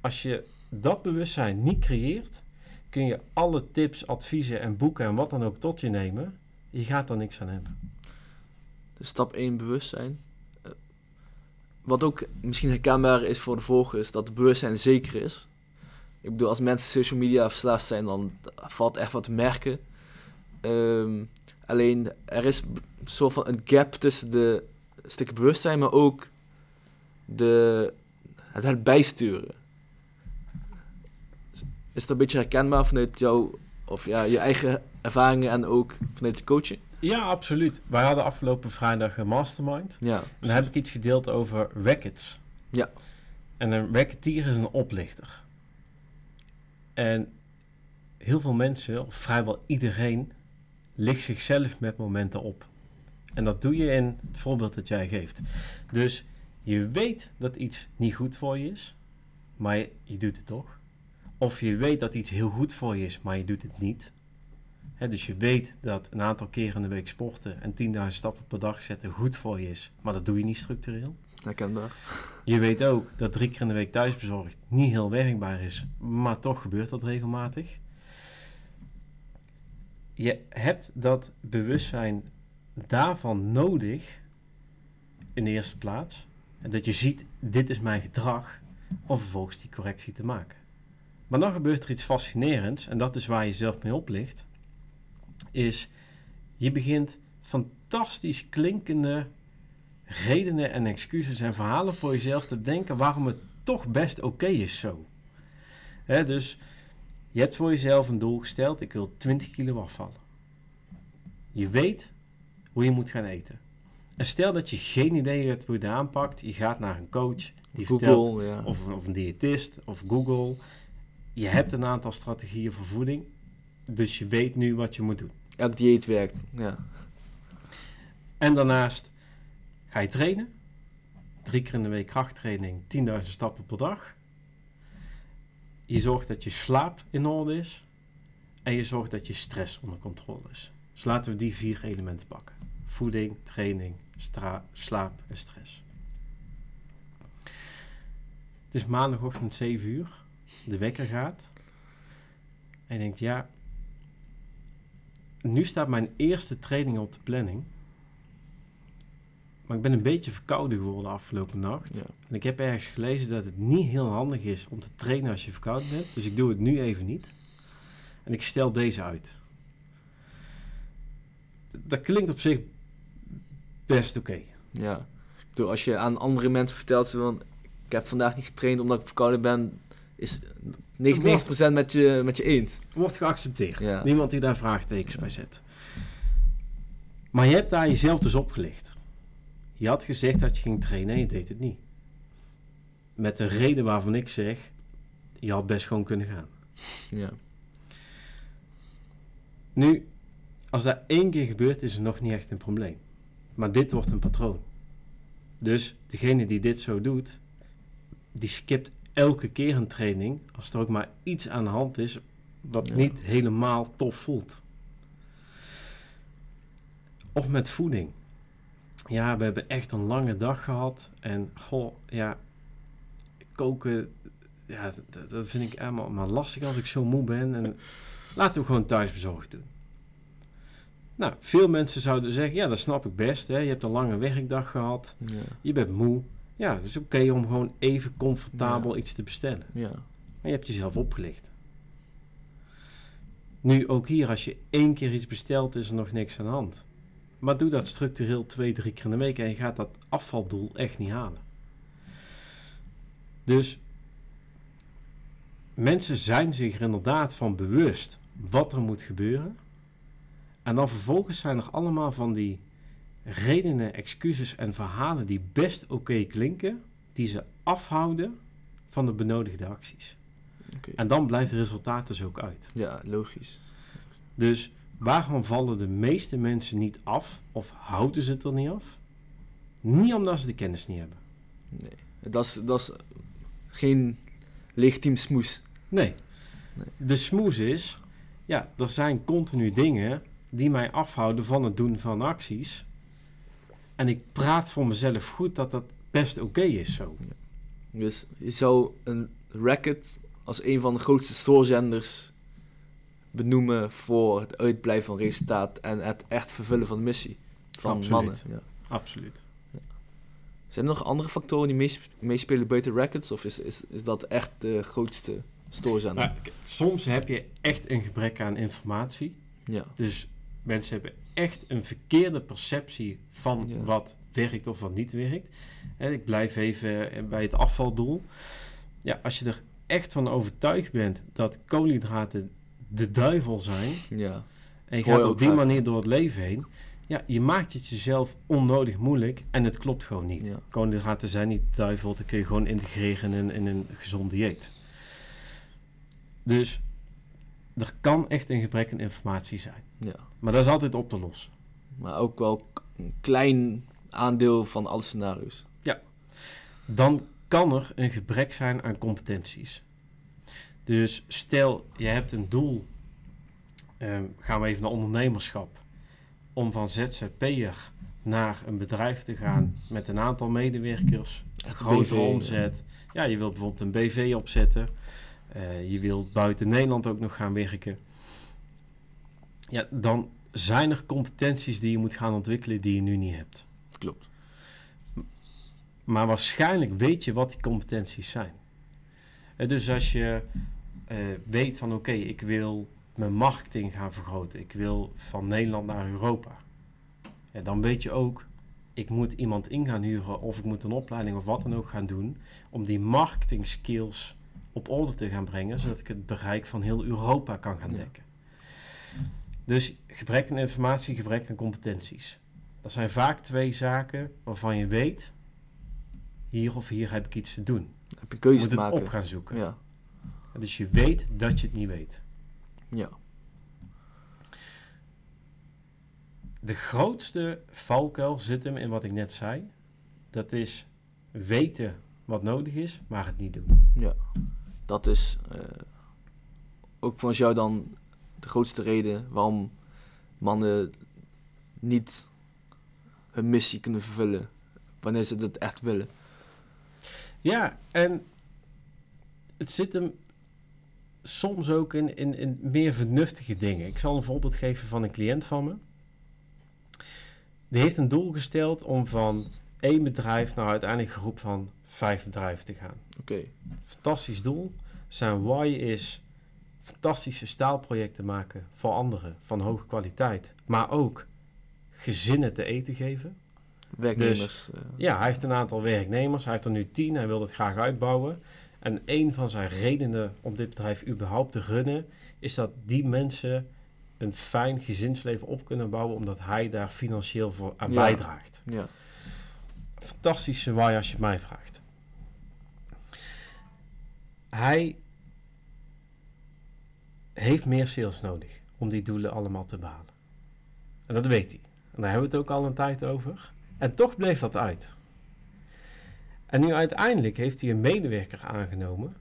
Als je dat bewustzijn niet creëert, kun je alle tips, adviezen en boeken en wat dan ook tot je nemen. Je gaat er niks aan hebben. Dus stap 1 bewustzijn. Eh, wat ook misschien herkenbaar is voor de volgers, dat het bewustzijn zeker is. Ik bedoel, als mensen social media verslaafd zijn, dan valt echt wat te merken. Ehm, alleen, er is een soort van een gap tussen de stukken bewustzijn, maar ook de, het, bijsturen. Is dat een beetje herkenbaar vanuit jouw, of ja, je eigen ervaringen en ook vanuit je coaching? Ja, absoluut. Wij hadden afgelopen vrijdag een mastermind. Ja, en dan heb ik iets gedeeld over rackets. Ja. En een racketeer is een oplichter. En heel veel mensen, of vrijwel iedereen, ligt zichzelf met momenten op. En dat doe je in het voorbeeld dat jij geeft. Dus je weet dat iets niet goed voor je is, maar je, je doet het toch. Of je weet dat iets heel goed voor je is, maar je doet het niet. dus je weet dat een aantal keren in de week sporten en 10.000 stappen per dag zetten goed voor je is, maar dat doe je niet structureel. Herkenbaar. Je weet ook dat drie keer in de week thuisbezorgd niet heel werkbaar is, maar toch gebeurt dat regelmatig. Je hebt dat bewustzijn daarvan nodig in de eerste plaats En dat je ziet, dit is mijn gedrag, om vervolgens die correctie te maken. Maar dan gebeurt er iets fascinerends, en dat is waar je zelf mee oplicht, is je begint fantastisch klinkende redenen en excuses en verhalen voor jezelf te denken waarom het toch best oké is zo. Dus je hebt voor jezelf een doel gesteld, ik wil 20 kilo afvallen. Je weet hoe je moet gaan eten. En stel dat je geen idee hebt hoe je het aanpakt, je gaat naar een coach die vertelt, ja. of, of een diëtist of Google. Je hebt een aantal strategieën voor voeding, dus je weet nu wat je moet doen. Elk dieet werkt, ja. En daarnaast ga je trainen. Drie keer in de week krachttraining, 10.000 stappen per dag. Je zorgt dat je slaap in orde is. En je zorgt dat je stress onder controle is. Dus laten we die vier elementen pakken. Voeding, training, slaap en stress. Het is maandagochtend 7 uur. De wekker gaat. En je denkt, ja... Nu staat mijn eerste training op de planning. Maar ik ben een beetje verkouden geworden afgelopen nacht. ja. En ik heb ergens gelezen dat het niet heel handig is om te trainen als je verkouden bent. Dus ik doe het nu even niet. En ik stel deze uit. Dat klinkt op zich best oké. Ja. Ik bedoel, als je aan andere mensen vertelt van ik heb vandaag niet getraind omdat ik verkouden ben, is 99% met je, met je eens. Wordt geaccepteerd. Ja. Niemand die daar vraagtekens bij zet. Maar je hebt daar jezelf dus opgelicht. Je had gezegd dat je ging trainen en je deed het niet. Met een reden waarvan ik zeg, je had best gewoon kunnen gaan. Ja. Nu, als dat één keer gebeurt, is het nog niet echt een probleem. Maar dit wordt een patroon. Dus degene die dit zo doet, die skipt elke keer een training als er ook maar iets aan de hand is wat Ja. niet helemaal tof voelt. Of met voeding. Ja, we hebben echt een lange dag gehad en goh, ja, koken, ja, dat, dat vind ik helemaal maar lastig als ik zo moe ben en laten we gewoon thuisbezorgd doen. Nou, veel mensen zouden zeggen, ja, dat snap ik best. Hè? Je hebt een lange werkdag gehad, Ja. je bent moe. Ja, het is oké om gewoon even comfortabel iets te bestellen. Ja. Maar je hebt jezelf opgelicht. Nu, ook hier, als je één keer iets bestelt, is er nog niks aan de hand. Maar doe dat structureel twee, drie keer in de week en je gaat dat afvaldoel echt niet halen. Dus mensen zijn zich er inderdaad van bewust wat er moet gebeuren. En dan vervolgens zijn er allemaal van die redenen, excuses en verhalen die best oké klinken, die ze afhouden van de benodigde acties. Oké. En dan blijft het resultaat dus ook uit. ja, logisch. Dus waarom vallen de meeste mensen niet af of houden ze het er niet af? Niet omdat ze de kennis niet hebben. Nee. Dat is, dat is geen legitiem smoes. Nee. Nee. De smoes is, ja, er zijn continu dingen die mij afhouden van het doen van acties. En ik praat voor mezelf goed dat dat best oké is zo. Dus je zou een racket als een van de grootste stoorzenders benoemen voor het uitblijven van resultaat en het echt vervullen van de missie van Absoluut. mannen. Ja. Absoluut. Zijn er nog andere factoren die mees- meespelen buiten rackets of is, is, is dat echt de grootste stoorzender? K- soms heb je echt een gebrek aan informatie. Ja. Dus mensen hebben echt een verkeerde perceptie van Ja. wat werkt of wat niet werkt. Hè, ik blijf even bij het afvaldoel. Ja, als je er echt van overtuigd bent dat koolhydraten de duivel zijn Ja. en je gaat op die manier door het leven heen, ja, je maakt het jezelf onnodig moeilijk en het klopt gewoon niet. Ja. Koolhydraten zijn niet de duivel, dat kun je gewoon integreren in, in een gezond dieet. Dus er kan echt een gebrek aan informatie zijn. ja. Maar dat is altijd op te lossen. Maar ook wel een klein aandeel van alle scenario's. Dan kan er een gebrek zijn aan competenties. Dus stel, je hebt een doel, ehm, gaan we even naar ondernemerschap, om van ZZP'er naar een bedrijf te gaan met een aantal medewerkers, Echt grotere BV, omzet. Ja, je wilt bijvoorbeeld een BV opzetten. Eh, je wilt buiten Nederland ook nog gaan werken. Ja, dan zijn er competenties die je moet gaan ontwikkelen die je nu niet hebt. Klopt. Maar waarschijnlijk weet je wat die competenties zijn. Eh, dus als je eh, weet van oké, ik wil mijn marketing gaan vergroten. Ik wil van Nederland naar Europa. Ja, dan weet je ook, ik moet iemand in gaan huren of ik moet een opleiding of wat dan ook gaan doen. Om die marketing skills op orde te gaan brengen. Zodat ik het bereik van heel Europa kan gaan dekken. Dus gebrek aan informatie, gebrek aan competenties. Dat zijn vaak twee zaken waarvan je weet, hier of hier heb ik iets te doen. Heb je Je keuze moet te het maken. op gaan zoeken. Ja. Dus je weet dat je het niet weet. Ja. De grootste valkuil zit hem in wat ik net zei. Dat is weten wat nodig is, maar het niet doen. Ja. Dat is eh, ook volgens jou dan de grootste reden waarom mannen niet hun missie kunnen vervullen wanneer ze het echt willen. Ja, en het zit hem soms ook in, in, in meer vernuftige dingen. Ik zal een voorbeeld geven van een cliënt van me. Die heeft een doel gesteld om van één bedrijf naar uiteindelijk een groep van vijf bedrijven te gaan. Oké. Fantastisch doel. Zijn why is fantastische staalprojecten maken voor anderen van hoge kwaliteit. Maar ook gezinnen te eten geven. Werknemers. eh, Ja, hij heeft een aantal werknemers. Hij heeft er nu tien. Hij wil het graag uitbouwen. En een van zijn redenen om dit bedrijf überhaupt te runnen... is dat die mensen een fijn gezinsleven op kunnen bouwen... omdat hij daar financieel voor aan Ja. bijdraagt. ja. Fantastische waai als je mij vraagt. Hij heeft meer sales nodig om die doelen allemaal te behalen. En dat weet hij. En daar hebben we het ook al een tijd over. En toch bleef dat uit. En nu uiteindelijk heeft hij een medewerker aangenomen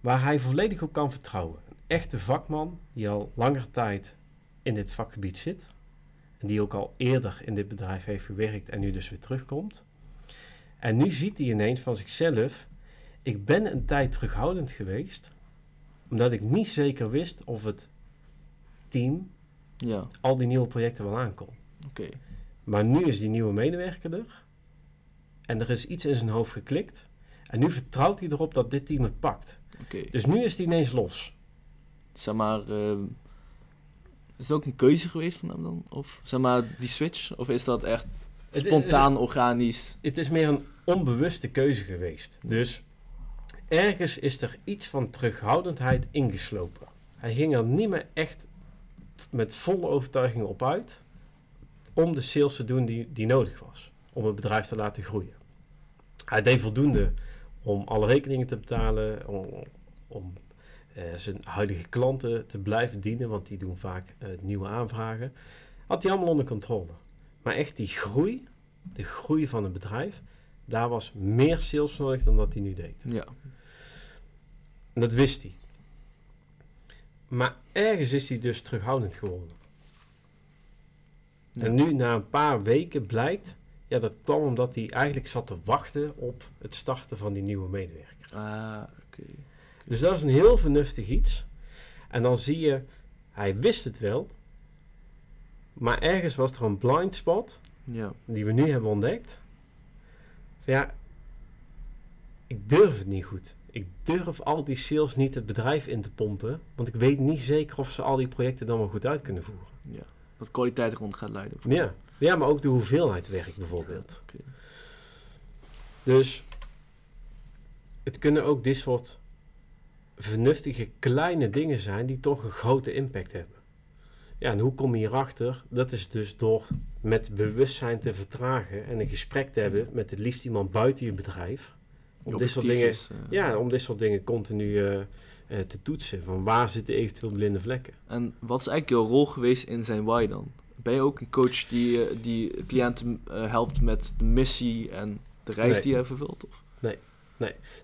waar hij volledig op kan vertrouwen. Een echte vakman die al langere tijd in dit vakgebied zit. En die ook al eerder in dit bedrijf heeft gewerkt en nu dus weer terugkomt. En nu ziet hij ineens van zichzelf: ik ben een tijd terughoudend geweest, omdat ik niet zeker wist of het team Ja. al die nieuwe projecten wel aankon. Oké. Maar nu is die nieuwe medewerker er. En er is iets in zijn hoofd geklikt. En nu vertrouwt hij erop dat dit team het pakt. Dus nu is hij ineens los. Zeg maar, ehm, is het ook een keuze geweest van hem dan? Of zeg maar die switch? Of is dat echt Het is- spontaan, organisch? Het is meer een onbewuste keuze geweest. Dus ergens is er iets van terughoudendheid ingeslopen. Hij ging er niet meer echt met volle overtuiging op uit om de sales te doen die, die nodig was. Om het bedrijf te laten groeien. Hij deed voldoende om alle rekeningen te betalen, om, om eh, zijn huidige klanten te blijven dienen, want die doen vaak eh, nieuwe aanvragen. Had hij allemaal onder controle. Maar echt die groei, de groei van het bedrijf, daar was meer sales nodig dan dat hij nu deed. Ja. En dat wist hij. Maar ergens is hij dus terughoudend geworden. Ja. En nu, na een paar weken, blijkt... Ja, dat kwam omdat hij eigenlijk zat te wachten op het starten van die nieuwe medewerker. Ah, oké. Dus dat is een heel vernuftig iets. En dan zie je, hij wist het wel. Maar ergens was er een blind spot, Ja. die we nu hebben ontdekt. Ja, ik durf het niet goed. Ik durf al die sales niet het bedrijf in te pompen. Want ik weet niet zeker of ze al die projecten dan wel goed uit kunnen voeren. ja. Dat kwaliteit rond gaat leiden. Ja, ja maar ook de hoeveelheid werk bijvoorbeeld. Oké. Dus het kunnen ook dit soort vernuftige kleine dingen zijn die toch een grote impact hebben. Ja, en hoe kom je hierachter? Dat is dus door met bewustzijn te vertragen en een gesprek te hebben met het liefst iemand buiten je bedrijf. Om dit soort dingen, is, eh, ja, om dit soort dingen continu eh, eh, te toetsen. Van waar zitten eventueel blinde vlekken? En wat is eigenlijk jouw rol geweest in zijn why dan? Ben je ook een coach die, die cliënten helpt met de missie en de reis Nee. die hij vervult? Of?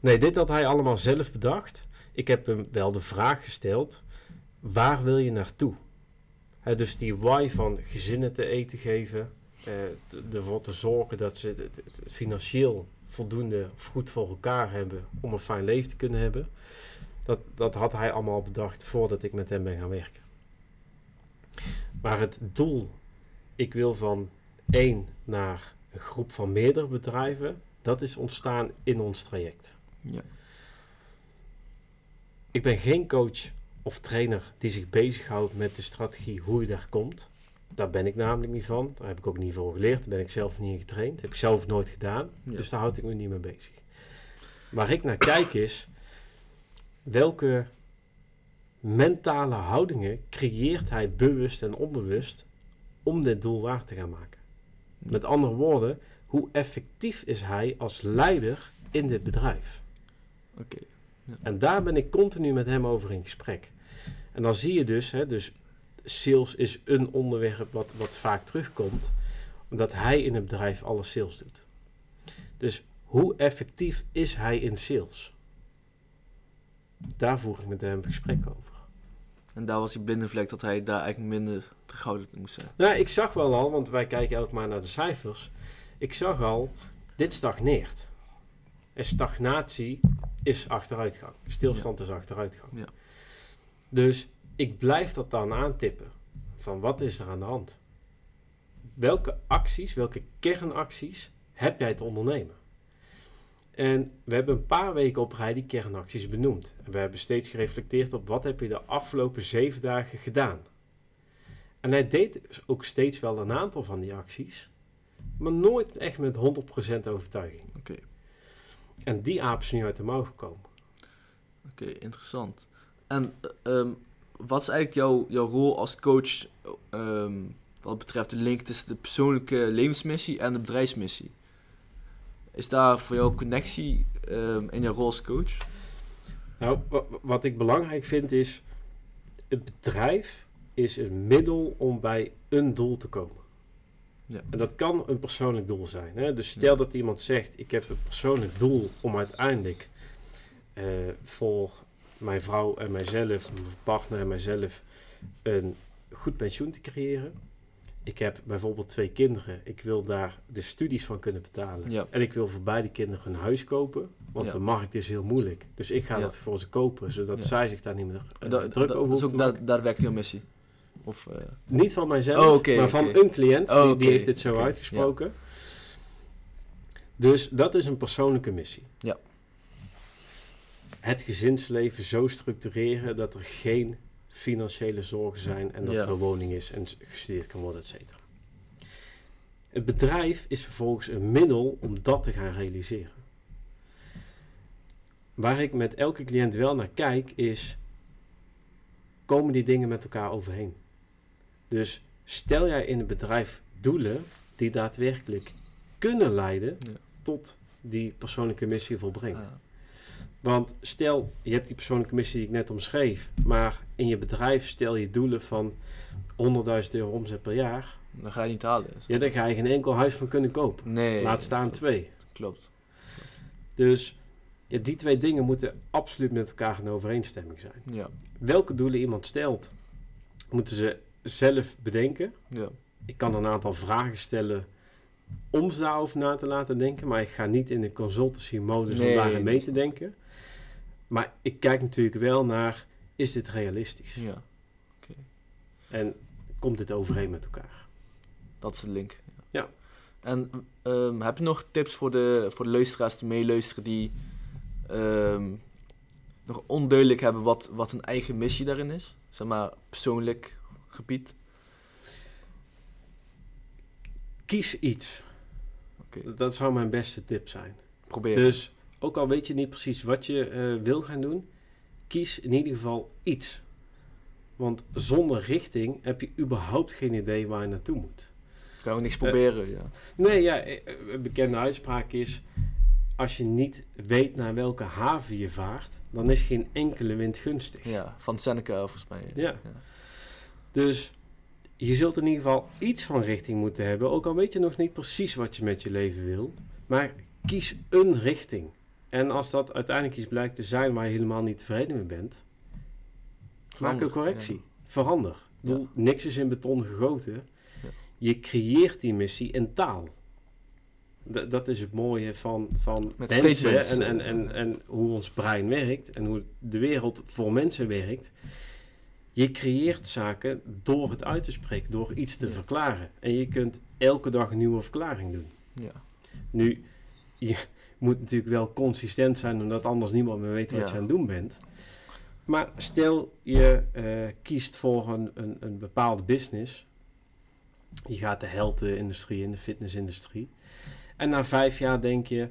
Nee, dit had hij allemaal zelf bedacht. Ik heb hem wel de vraag gesteld: waar wil je naartoe? Dus die why van gezinnen te eten geven, eh, ervoor te zorgen dat ze het, het- het financieel voldoende of goed voor elkaar hebben om een fijn leven te kunnen hebben. Dat, dat had hij allemaal bedacht voordat ik met hem ben gaan werken. Maar het doel, ik wil van 1 naar een groep van meerdere bedrijven, dat is ontstaan in ons traject. Ja. Ik ben geen coach of trainer die zich bezighoudt met de strategie hoe je daar komt. Daar ben ik namelijk niet van. Daar heb ik ook niet voor geleerd. Daar ben ik zelf niet in getraind. heb ik zelf nooit gedaan. Ja. Dus daar houd ik me niet mee bezig. Waar ik naar kijk is, welke mentale houdingen creëert hij bewust en onbewust om dit doel waar te gaan maken? Met andere woorden, hoe effectief is hij als leider in dit bedrijf? Oké. En daar ben ik continu met hem over in gesprek. En dan zie je dus, hè, dus sales is een onderwerp wat, wat vaak terugkomt, omdat hij in het bedrijf alle sales doet. Dus hoe effectief is hij in sales? Daar voer ik met hem een gesprek over. En daar was die blinde vlek dat hij daar eigenlijk minder terughoudend moest zijn. Nou, ik zag wel al, want wij kijken elk maar naar de cijfers. Ik zag al, dit stagneert. En stagnatie is achteruitgang. Stilstand is achteruitgang. Ja. Dus ik blijf dat dan aantippen. Van wat is er aan de hand? Welke acties, welke kernacties heb jij te ondernemen? En we hebben een paar weken op rij die kernacties benoemd. En we hebben steeds gereflecteerd op wat heb je de afgelopen zeven dagen gedaan. En hij deed dus ook steeds wel een aantal van die acties, maar nooit echt met 100% overtuiging. Oké, En die aap is nu uit de mouw gekomen. oké, interessant. En eh, ehm, wat is eigenlijk jouw, jouw rol als coach ehm, wat betreft de link tussen de persoonlijke levensmissie en de bedrijfsmissie? Is daar voor jou connectie ehm, in jouw rol als coach? Nou, wa- wa- wat ik belangrijk vind is, het bedrijf is een middel om bij een doel te komen. Ja. En dat kan een persoonlijk doel zijn. Hè? Dus stel Ja. dat iemand zegt, ik heb een persoonlijk doel om uiteindelijk eh, voor mijn vrouw en mijzelf, mijn partner en mijzelf, een goed pensioen te creëren. Ik heb bijvoorbeeld twee kinderen. Ik wil daar de studies van kunnen betalen. Ja. En ik wil voor beide kinderen een huis kopen. Want Ja. de markt is heel moeilijk. Dus ik ga Ja. dat voor ze kopen, zodat zij zich daar niet meer eh, druk over ook te daar, maken. daadwerkelijk jouw missie? Of, eh, Niet van mijzelf, Oh, maar van een cliënt. Oh, die, die heeft dit zo uitgesproken. Dus dat is een persoonlijke missie. Ja. Het gezinsleven zo structureren dat er geen financiële zorgen zijn en dat Ja. er een woning is en gestudeerd kan worden, et cetera. Het bedrijf is vervolgens een middel om dat te gaan realiseren. Waar ik met elke cliënt wel naar kijk is, komen die dingen met elkaar overheen? Dus stel jij in het bedrijf doelen die daadwerkelijk kunnen leiden Ja. tot die persoonlijke missie volbrengen. Want stel, je hebt die persoonlijke missie die ik net omschreef, maar in je bedrijf stel je doelen van 100.000 euro omzet per jaar, dan ga je niet halen. dus. ja, daar ga je geen enkel huis van kunnen kopen. Nee. Laat staan twee. Klopt. Dus ja, die twee dingen moeten absoluut met elkaar in overeenstemming zijn. Ja. Welke doelen iemand stelt, moeten ze zelf bedenken. Ja. Ik kan een aantal vragen stellen om ze daarover na te laten denken, maar ik ga niet in de consultancy modus Nee, om daarin mee te denken. Maar ik kijk natuurlijk wel naar, is dit realistisch? ja. En komt dit overeen met elkaar? Dat is de link. Ja. En ehm, heb je nog tips voor de, voor de luisteraars die meeluisteren die ehm, nog onduidelijk hebben wat, wat hun eigen missie daarin is? Zeg maar persoonlijk gebied. Kies iets. Oké. Dat zou mijn beste tip zijn. Probeer. Dus ook al weet je niet precies wat je eh, wil gaan doen, kies in ieder geval iets. Want zonder richting heb je überhaupt geen idee waar je naartoe moet. kan ook niks proberen. ja. Nee, ja, eh, een bekende uitspraak is: als je niet weet naar welke haven je vaart, dan is geen enkele wind gunstig. ja. Van Seneca volgens mij. Ja. Dus je zult in ieder geval iets van richting moeten hebben, ook al weet je nog niet precies wat je met je leven wil. Maar kies een richting. En als dat uiteindelijk iets blijkt te zijn waar je helemaal niet tevreden mee bent, maak een correctie. ja. Verander. Niks is in beton gegoten. Ja. Je creëert die missie in taal. D- dat is het mooie van, van Met mensen en, en, en, en hoe ons brein werkt en hoe de wereld voor mensen werkt. Je creëert zaken door het uit te spreken, door iets te verklaren. En je kunt elke dag een nieuwe verklaring doen. Ja. Nu, je moet natuurlijk wel consistent zijn, omdat anders niemand meer weet wat Ja. je aan het doen bent. Maar stel je eh, kiest voor een, een, een bepaalde business. Je gaat de health-industrie in, de fitnessindustrie. En na vijf jaar denk je,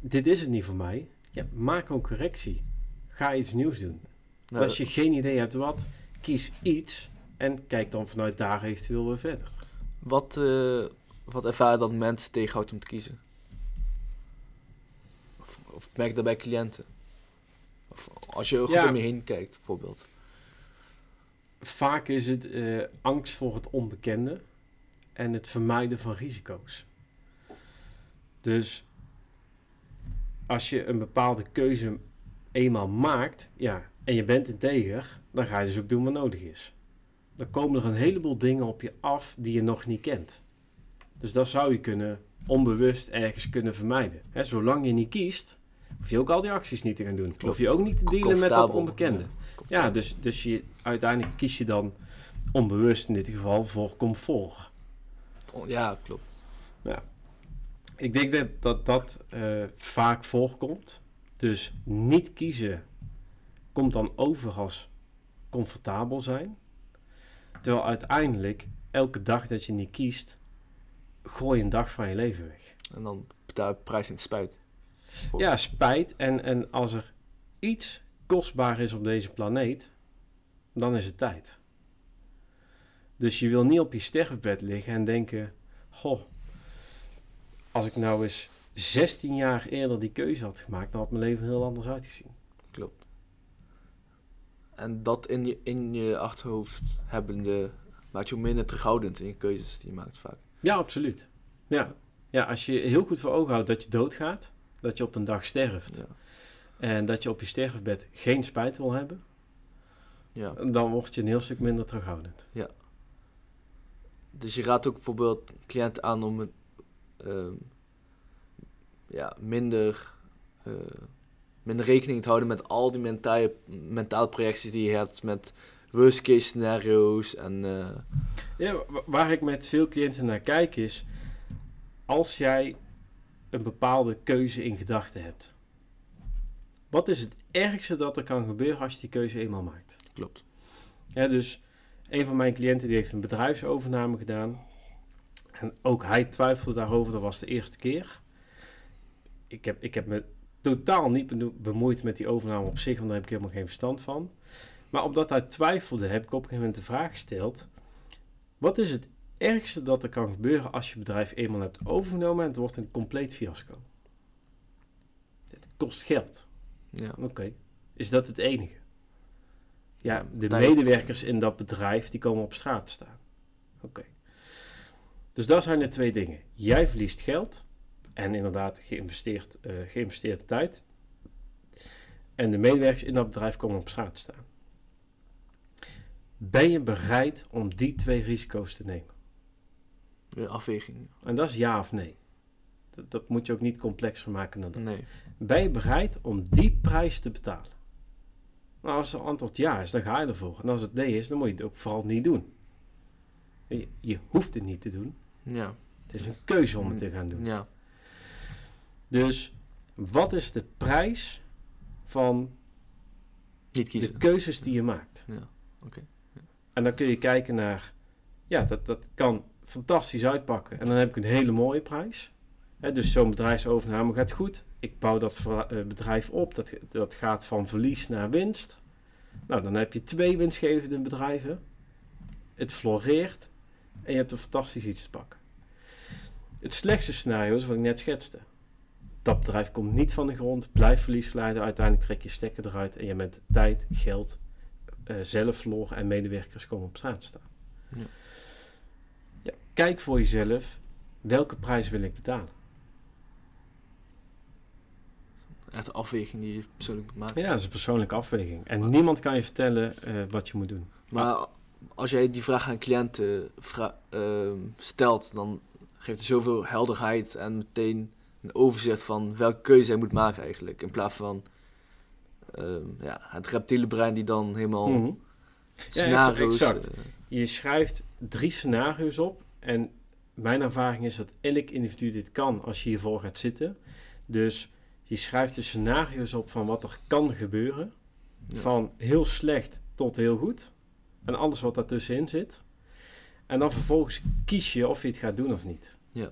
dit is het niet voor mij. Ja, maak een correctie. Ga iets nieuws doen. Nou, Als je geen idee hebt wat, kies iets en kijk dan vanuit daar eventueel weer verder. wat, eh, wat ervaar je dat mensen tegenhoudt om te kiezen? Of, merk je dat bij cliënten? Of als je goed Ja. om je heen kijkt, bijvoorbeeld. Vaak is het eh, angst voor het onbekende en het vermijden van risico's. Dus als je een bepaalde keuze eenmaal maakt, ja, en je bent integer, dan ga je dus ook doen wat nodig is. Dan komen er een heleboel dingen op je af die je nog niet kent. Dus dat zou je kunnen onbewust ergens kunnen vermijden. Hè, zolang je niet kiest, hoef je ook al die acties niet te gaan doen. Hoef je ook niet te dealen met dat onbekende. ja. Ja, dus, dus je, uiteindelijk kies je dan onbewust in dit geval voor comfort. Ja, klopt. Ik denk dat dat, dat eh, vaak voorkomt. Dus niet kiezen komt dan over als comfortabel zijn. Terwijl uiteindelijk, elke dag dat je niet kiest, gooi je een dag van je leven weg. En dan betaal je prijs in het spuit. Ja, spijt. En, en als er iets kostbaar is op deze planeet, dan is het tijd. Dus je wil niet op je sterfbed liggen en denken: Goh, als ik nou eens 16 jaar eerder die keuze had gemaakt, dan had mijn leven heel anders uitgezien. Klopt. En dat in je, in je achterhoofd hebbende maakt je minder terughoudend in je keuzes die je maakt vaak. Ja, absoluut. Ja. ja, als je heel goed voor ogen houdt dat je doodgaat, dat je op een dag sterft Ja. en dat je op je sterfbed geen spijt wil hebben, ja. dan word je een heel stuk minder terughoudend. Dus je raadt ook bijvoorbeeld cliënten aan om het, ehm, ja, minder, eh, minder rekening te houden met al die mentale, mentale projecties die je hebt. Met worst case scenario's en eh, Ja, wa- waar ik met veel cliënten naar kijk is, als jij een bepaalde keuze in gedachten hebt, wat is het ergste dat er kan gebeuren als je die keuze eenmaal maakt? klopt. Ja, dus een van mijn cliënten die heeft een bedrijfsovername gedaan. En ook hij twijfelde daarover, dat was de eerste keer. Ik heb, ik heb me totaal niet bemoeid met die overname op zich, want daar heb ik helemaal geen verstand van. Maar omdat hij twijfelde, heb ik op een gegeven moment de vraag gesteld: wat is het ergste dat er kan gebeuren als je bedrijf eenmaal hebt overgenomen en het wordt een compleet fiasco? Het kost geld. Ja. Oké. Is dat het enige? Ja, de medewerkers in dat bedrijf die komen op straat te staan. Oké. Dus dat zijn de twee dingen. Jij verliest geld en inderdaad geïnvesteerd, eh, geïnvesteerde tijd. En de medewerkers in dat bedrijf komen op straat te staan. Ben je bereid om die twee risico's te nemen? Weer afweging. En dat is ja of nee. Dat, dat moet je ook niet complexer maken dan dat. Nee. Ben je bereid om die prijs te betalen? Nou, als het antwoord ja is, dan ga je ervoor. En als het nee is, dan moet je het ook vooral niet doen. Je, je hoeft het niet te doen. Ja. Het is een keuze om het te gaan doen. Ja. Dus wat is de prijs van Niet de kiezen. keuzes die je maakt? Ja. Oké. En dan kun je kijken naar, ja, dat, dat kan fantastisch uitpakken. En dan heb ik een hele mooie prijs. Dus zo'n bedrijfsovername gaat goed. Ik bouw dat eh, bedrijf op. Dat, dat gaat van verlies naar winst. Nou, dan heb je twee winstgevende bedrijven. Het floreert. En je hebt een fantastisch iets te pakken. Het slechtste scenario is wat ik net schetste. Dat bedrijf komt niet van de grond, blijft verlies glijden. Uiteindelijk trek je stekker eruit en je bent tijd, geld, verloren en medewerkers komen op straat staan. Ja. Ja, kijk voor jezelf, welke prijs wil ik betalen? Echt een afweging die je persoonlijk moet maken. Ja, dat is een persoonlijke afweging. En niemand kan je vertellen eh, wat je moet doen. Maar als jij die vraag aan cliënten vra- ehm, stelt, dan geeft het zoveel helderheid en meteen een overzicht van welke keuze hij moet maken eigenlijk. In plaats van ehm, ja, het reptiele brein die dan helemaal Mhm. scenario's... exact. eh, Je schrijft drie scenario's op en mijn ervaring is dat elk individu dit kan als je hiervoor gaat zitten. Dus je schrijft de scenario's op van wat er kan gebeuren. Ja. Van heel slecht tot heel goed. En alles wat daartussenin zit. En dan vervolgens kies je of je het gaat doen of niet. Ja.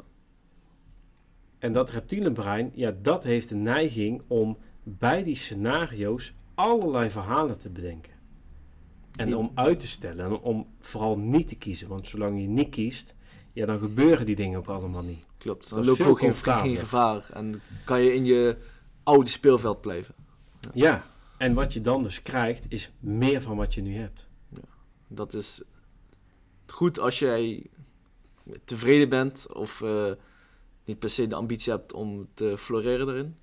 En dat reptiele brein, ja, dat heeft de neiging om bij die scenario's allerlei verhalen te bedenken. En om uit te stellen en om vooral niet te kiezen. Want zolang je niet kiest, ja, dan gebeuren die dingen ook allemaal niet. Klopt. Dat Dan is loop je veel ook geen, gevaar. En kan je in je oude speelveld blijven. Ja, en wat je dan dus krijgt, is meer van wat je nu hebt. Dat is goed als jij tevreden bent of eh, niet per se de ambitie hebt om te floreren erin.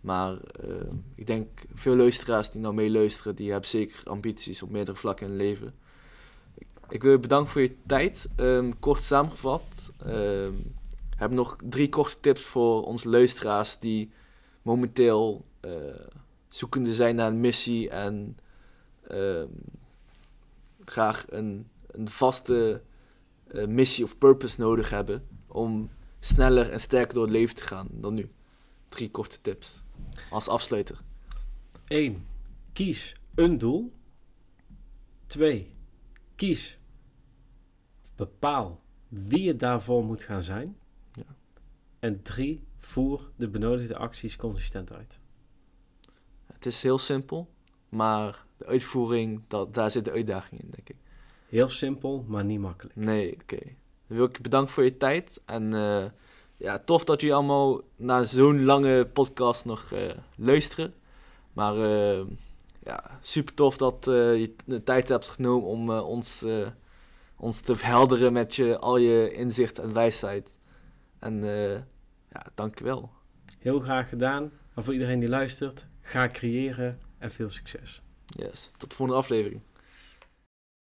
Maar eh, ik denk veel luisteraars die nou meeluisteren, die hebben zeker ambities op meerdere vlakken in hun leven. Ik, wil je bedanken voor je tijd. Ehm, kort samengevat, ehm, we hebben nog drie korte tips voor onze luisteraars die momenteel eh, zoekende zijn naar een missie en ehm, graag een, een vaste eh, missie of purpose nodig hebben om sneller en sterker door het leven te gaan dan nu. Drie korte tips als afsluiter. 1. Kies een doel. 2. Kies, bepaal wie je daarvoor moet gaan zijn. Ja. En 3. Voer de benodigde acties consistent uit. Het is heel simpel, maar de uitvoering, dat, daar zit de uitdaging in, denk ik. Heel simpel, maar niet makkelijk. Nee, oké. Dan wil ik je bedanken voor je tijd. En eh, ja, tof dat jullie allemaal naar zo'n lange podcast nog eh, luisteren. Maar eh, ja, super tof dat je de tijd hebt genomen om ons, ons te verhelderen met je, al je inzicht en wijsheid. En eh ja, dankjewel. Heel graag gedaan. En voor iedereen die luistert, ga creëren en veel succes. Yes, tot de volgende aflevering.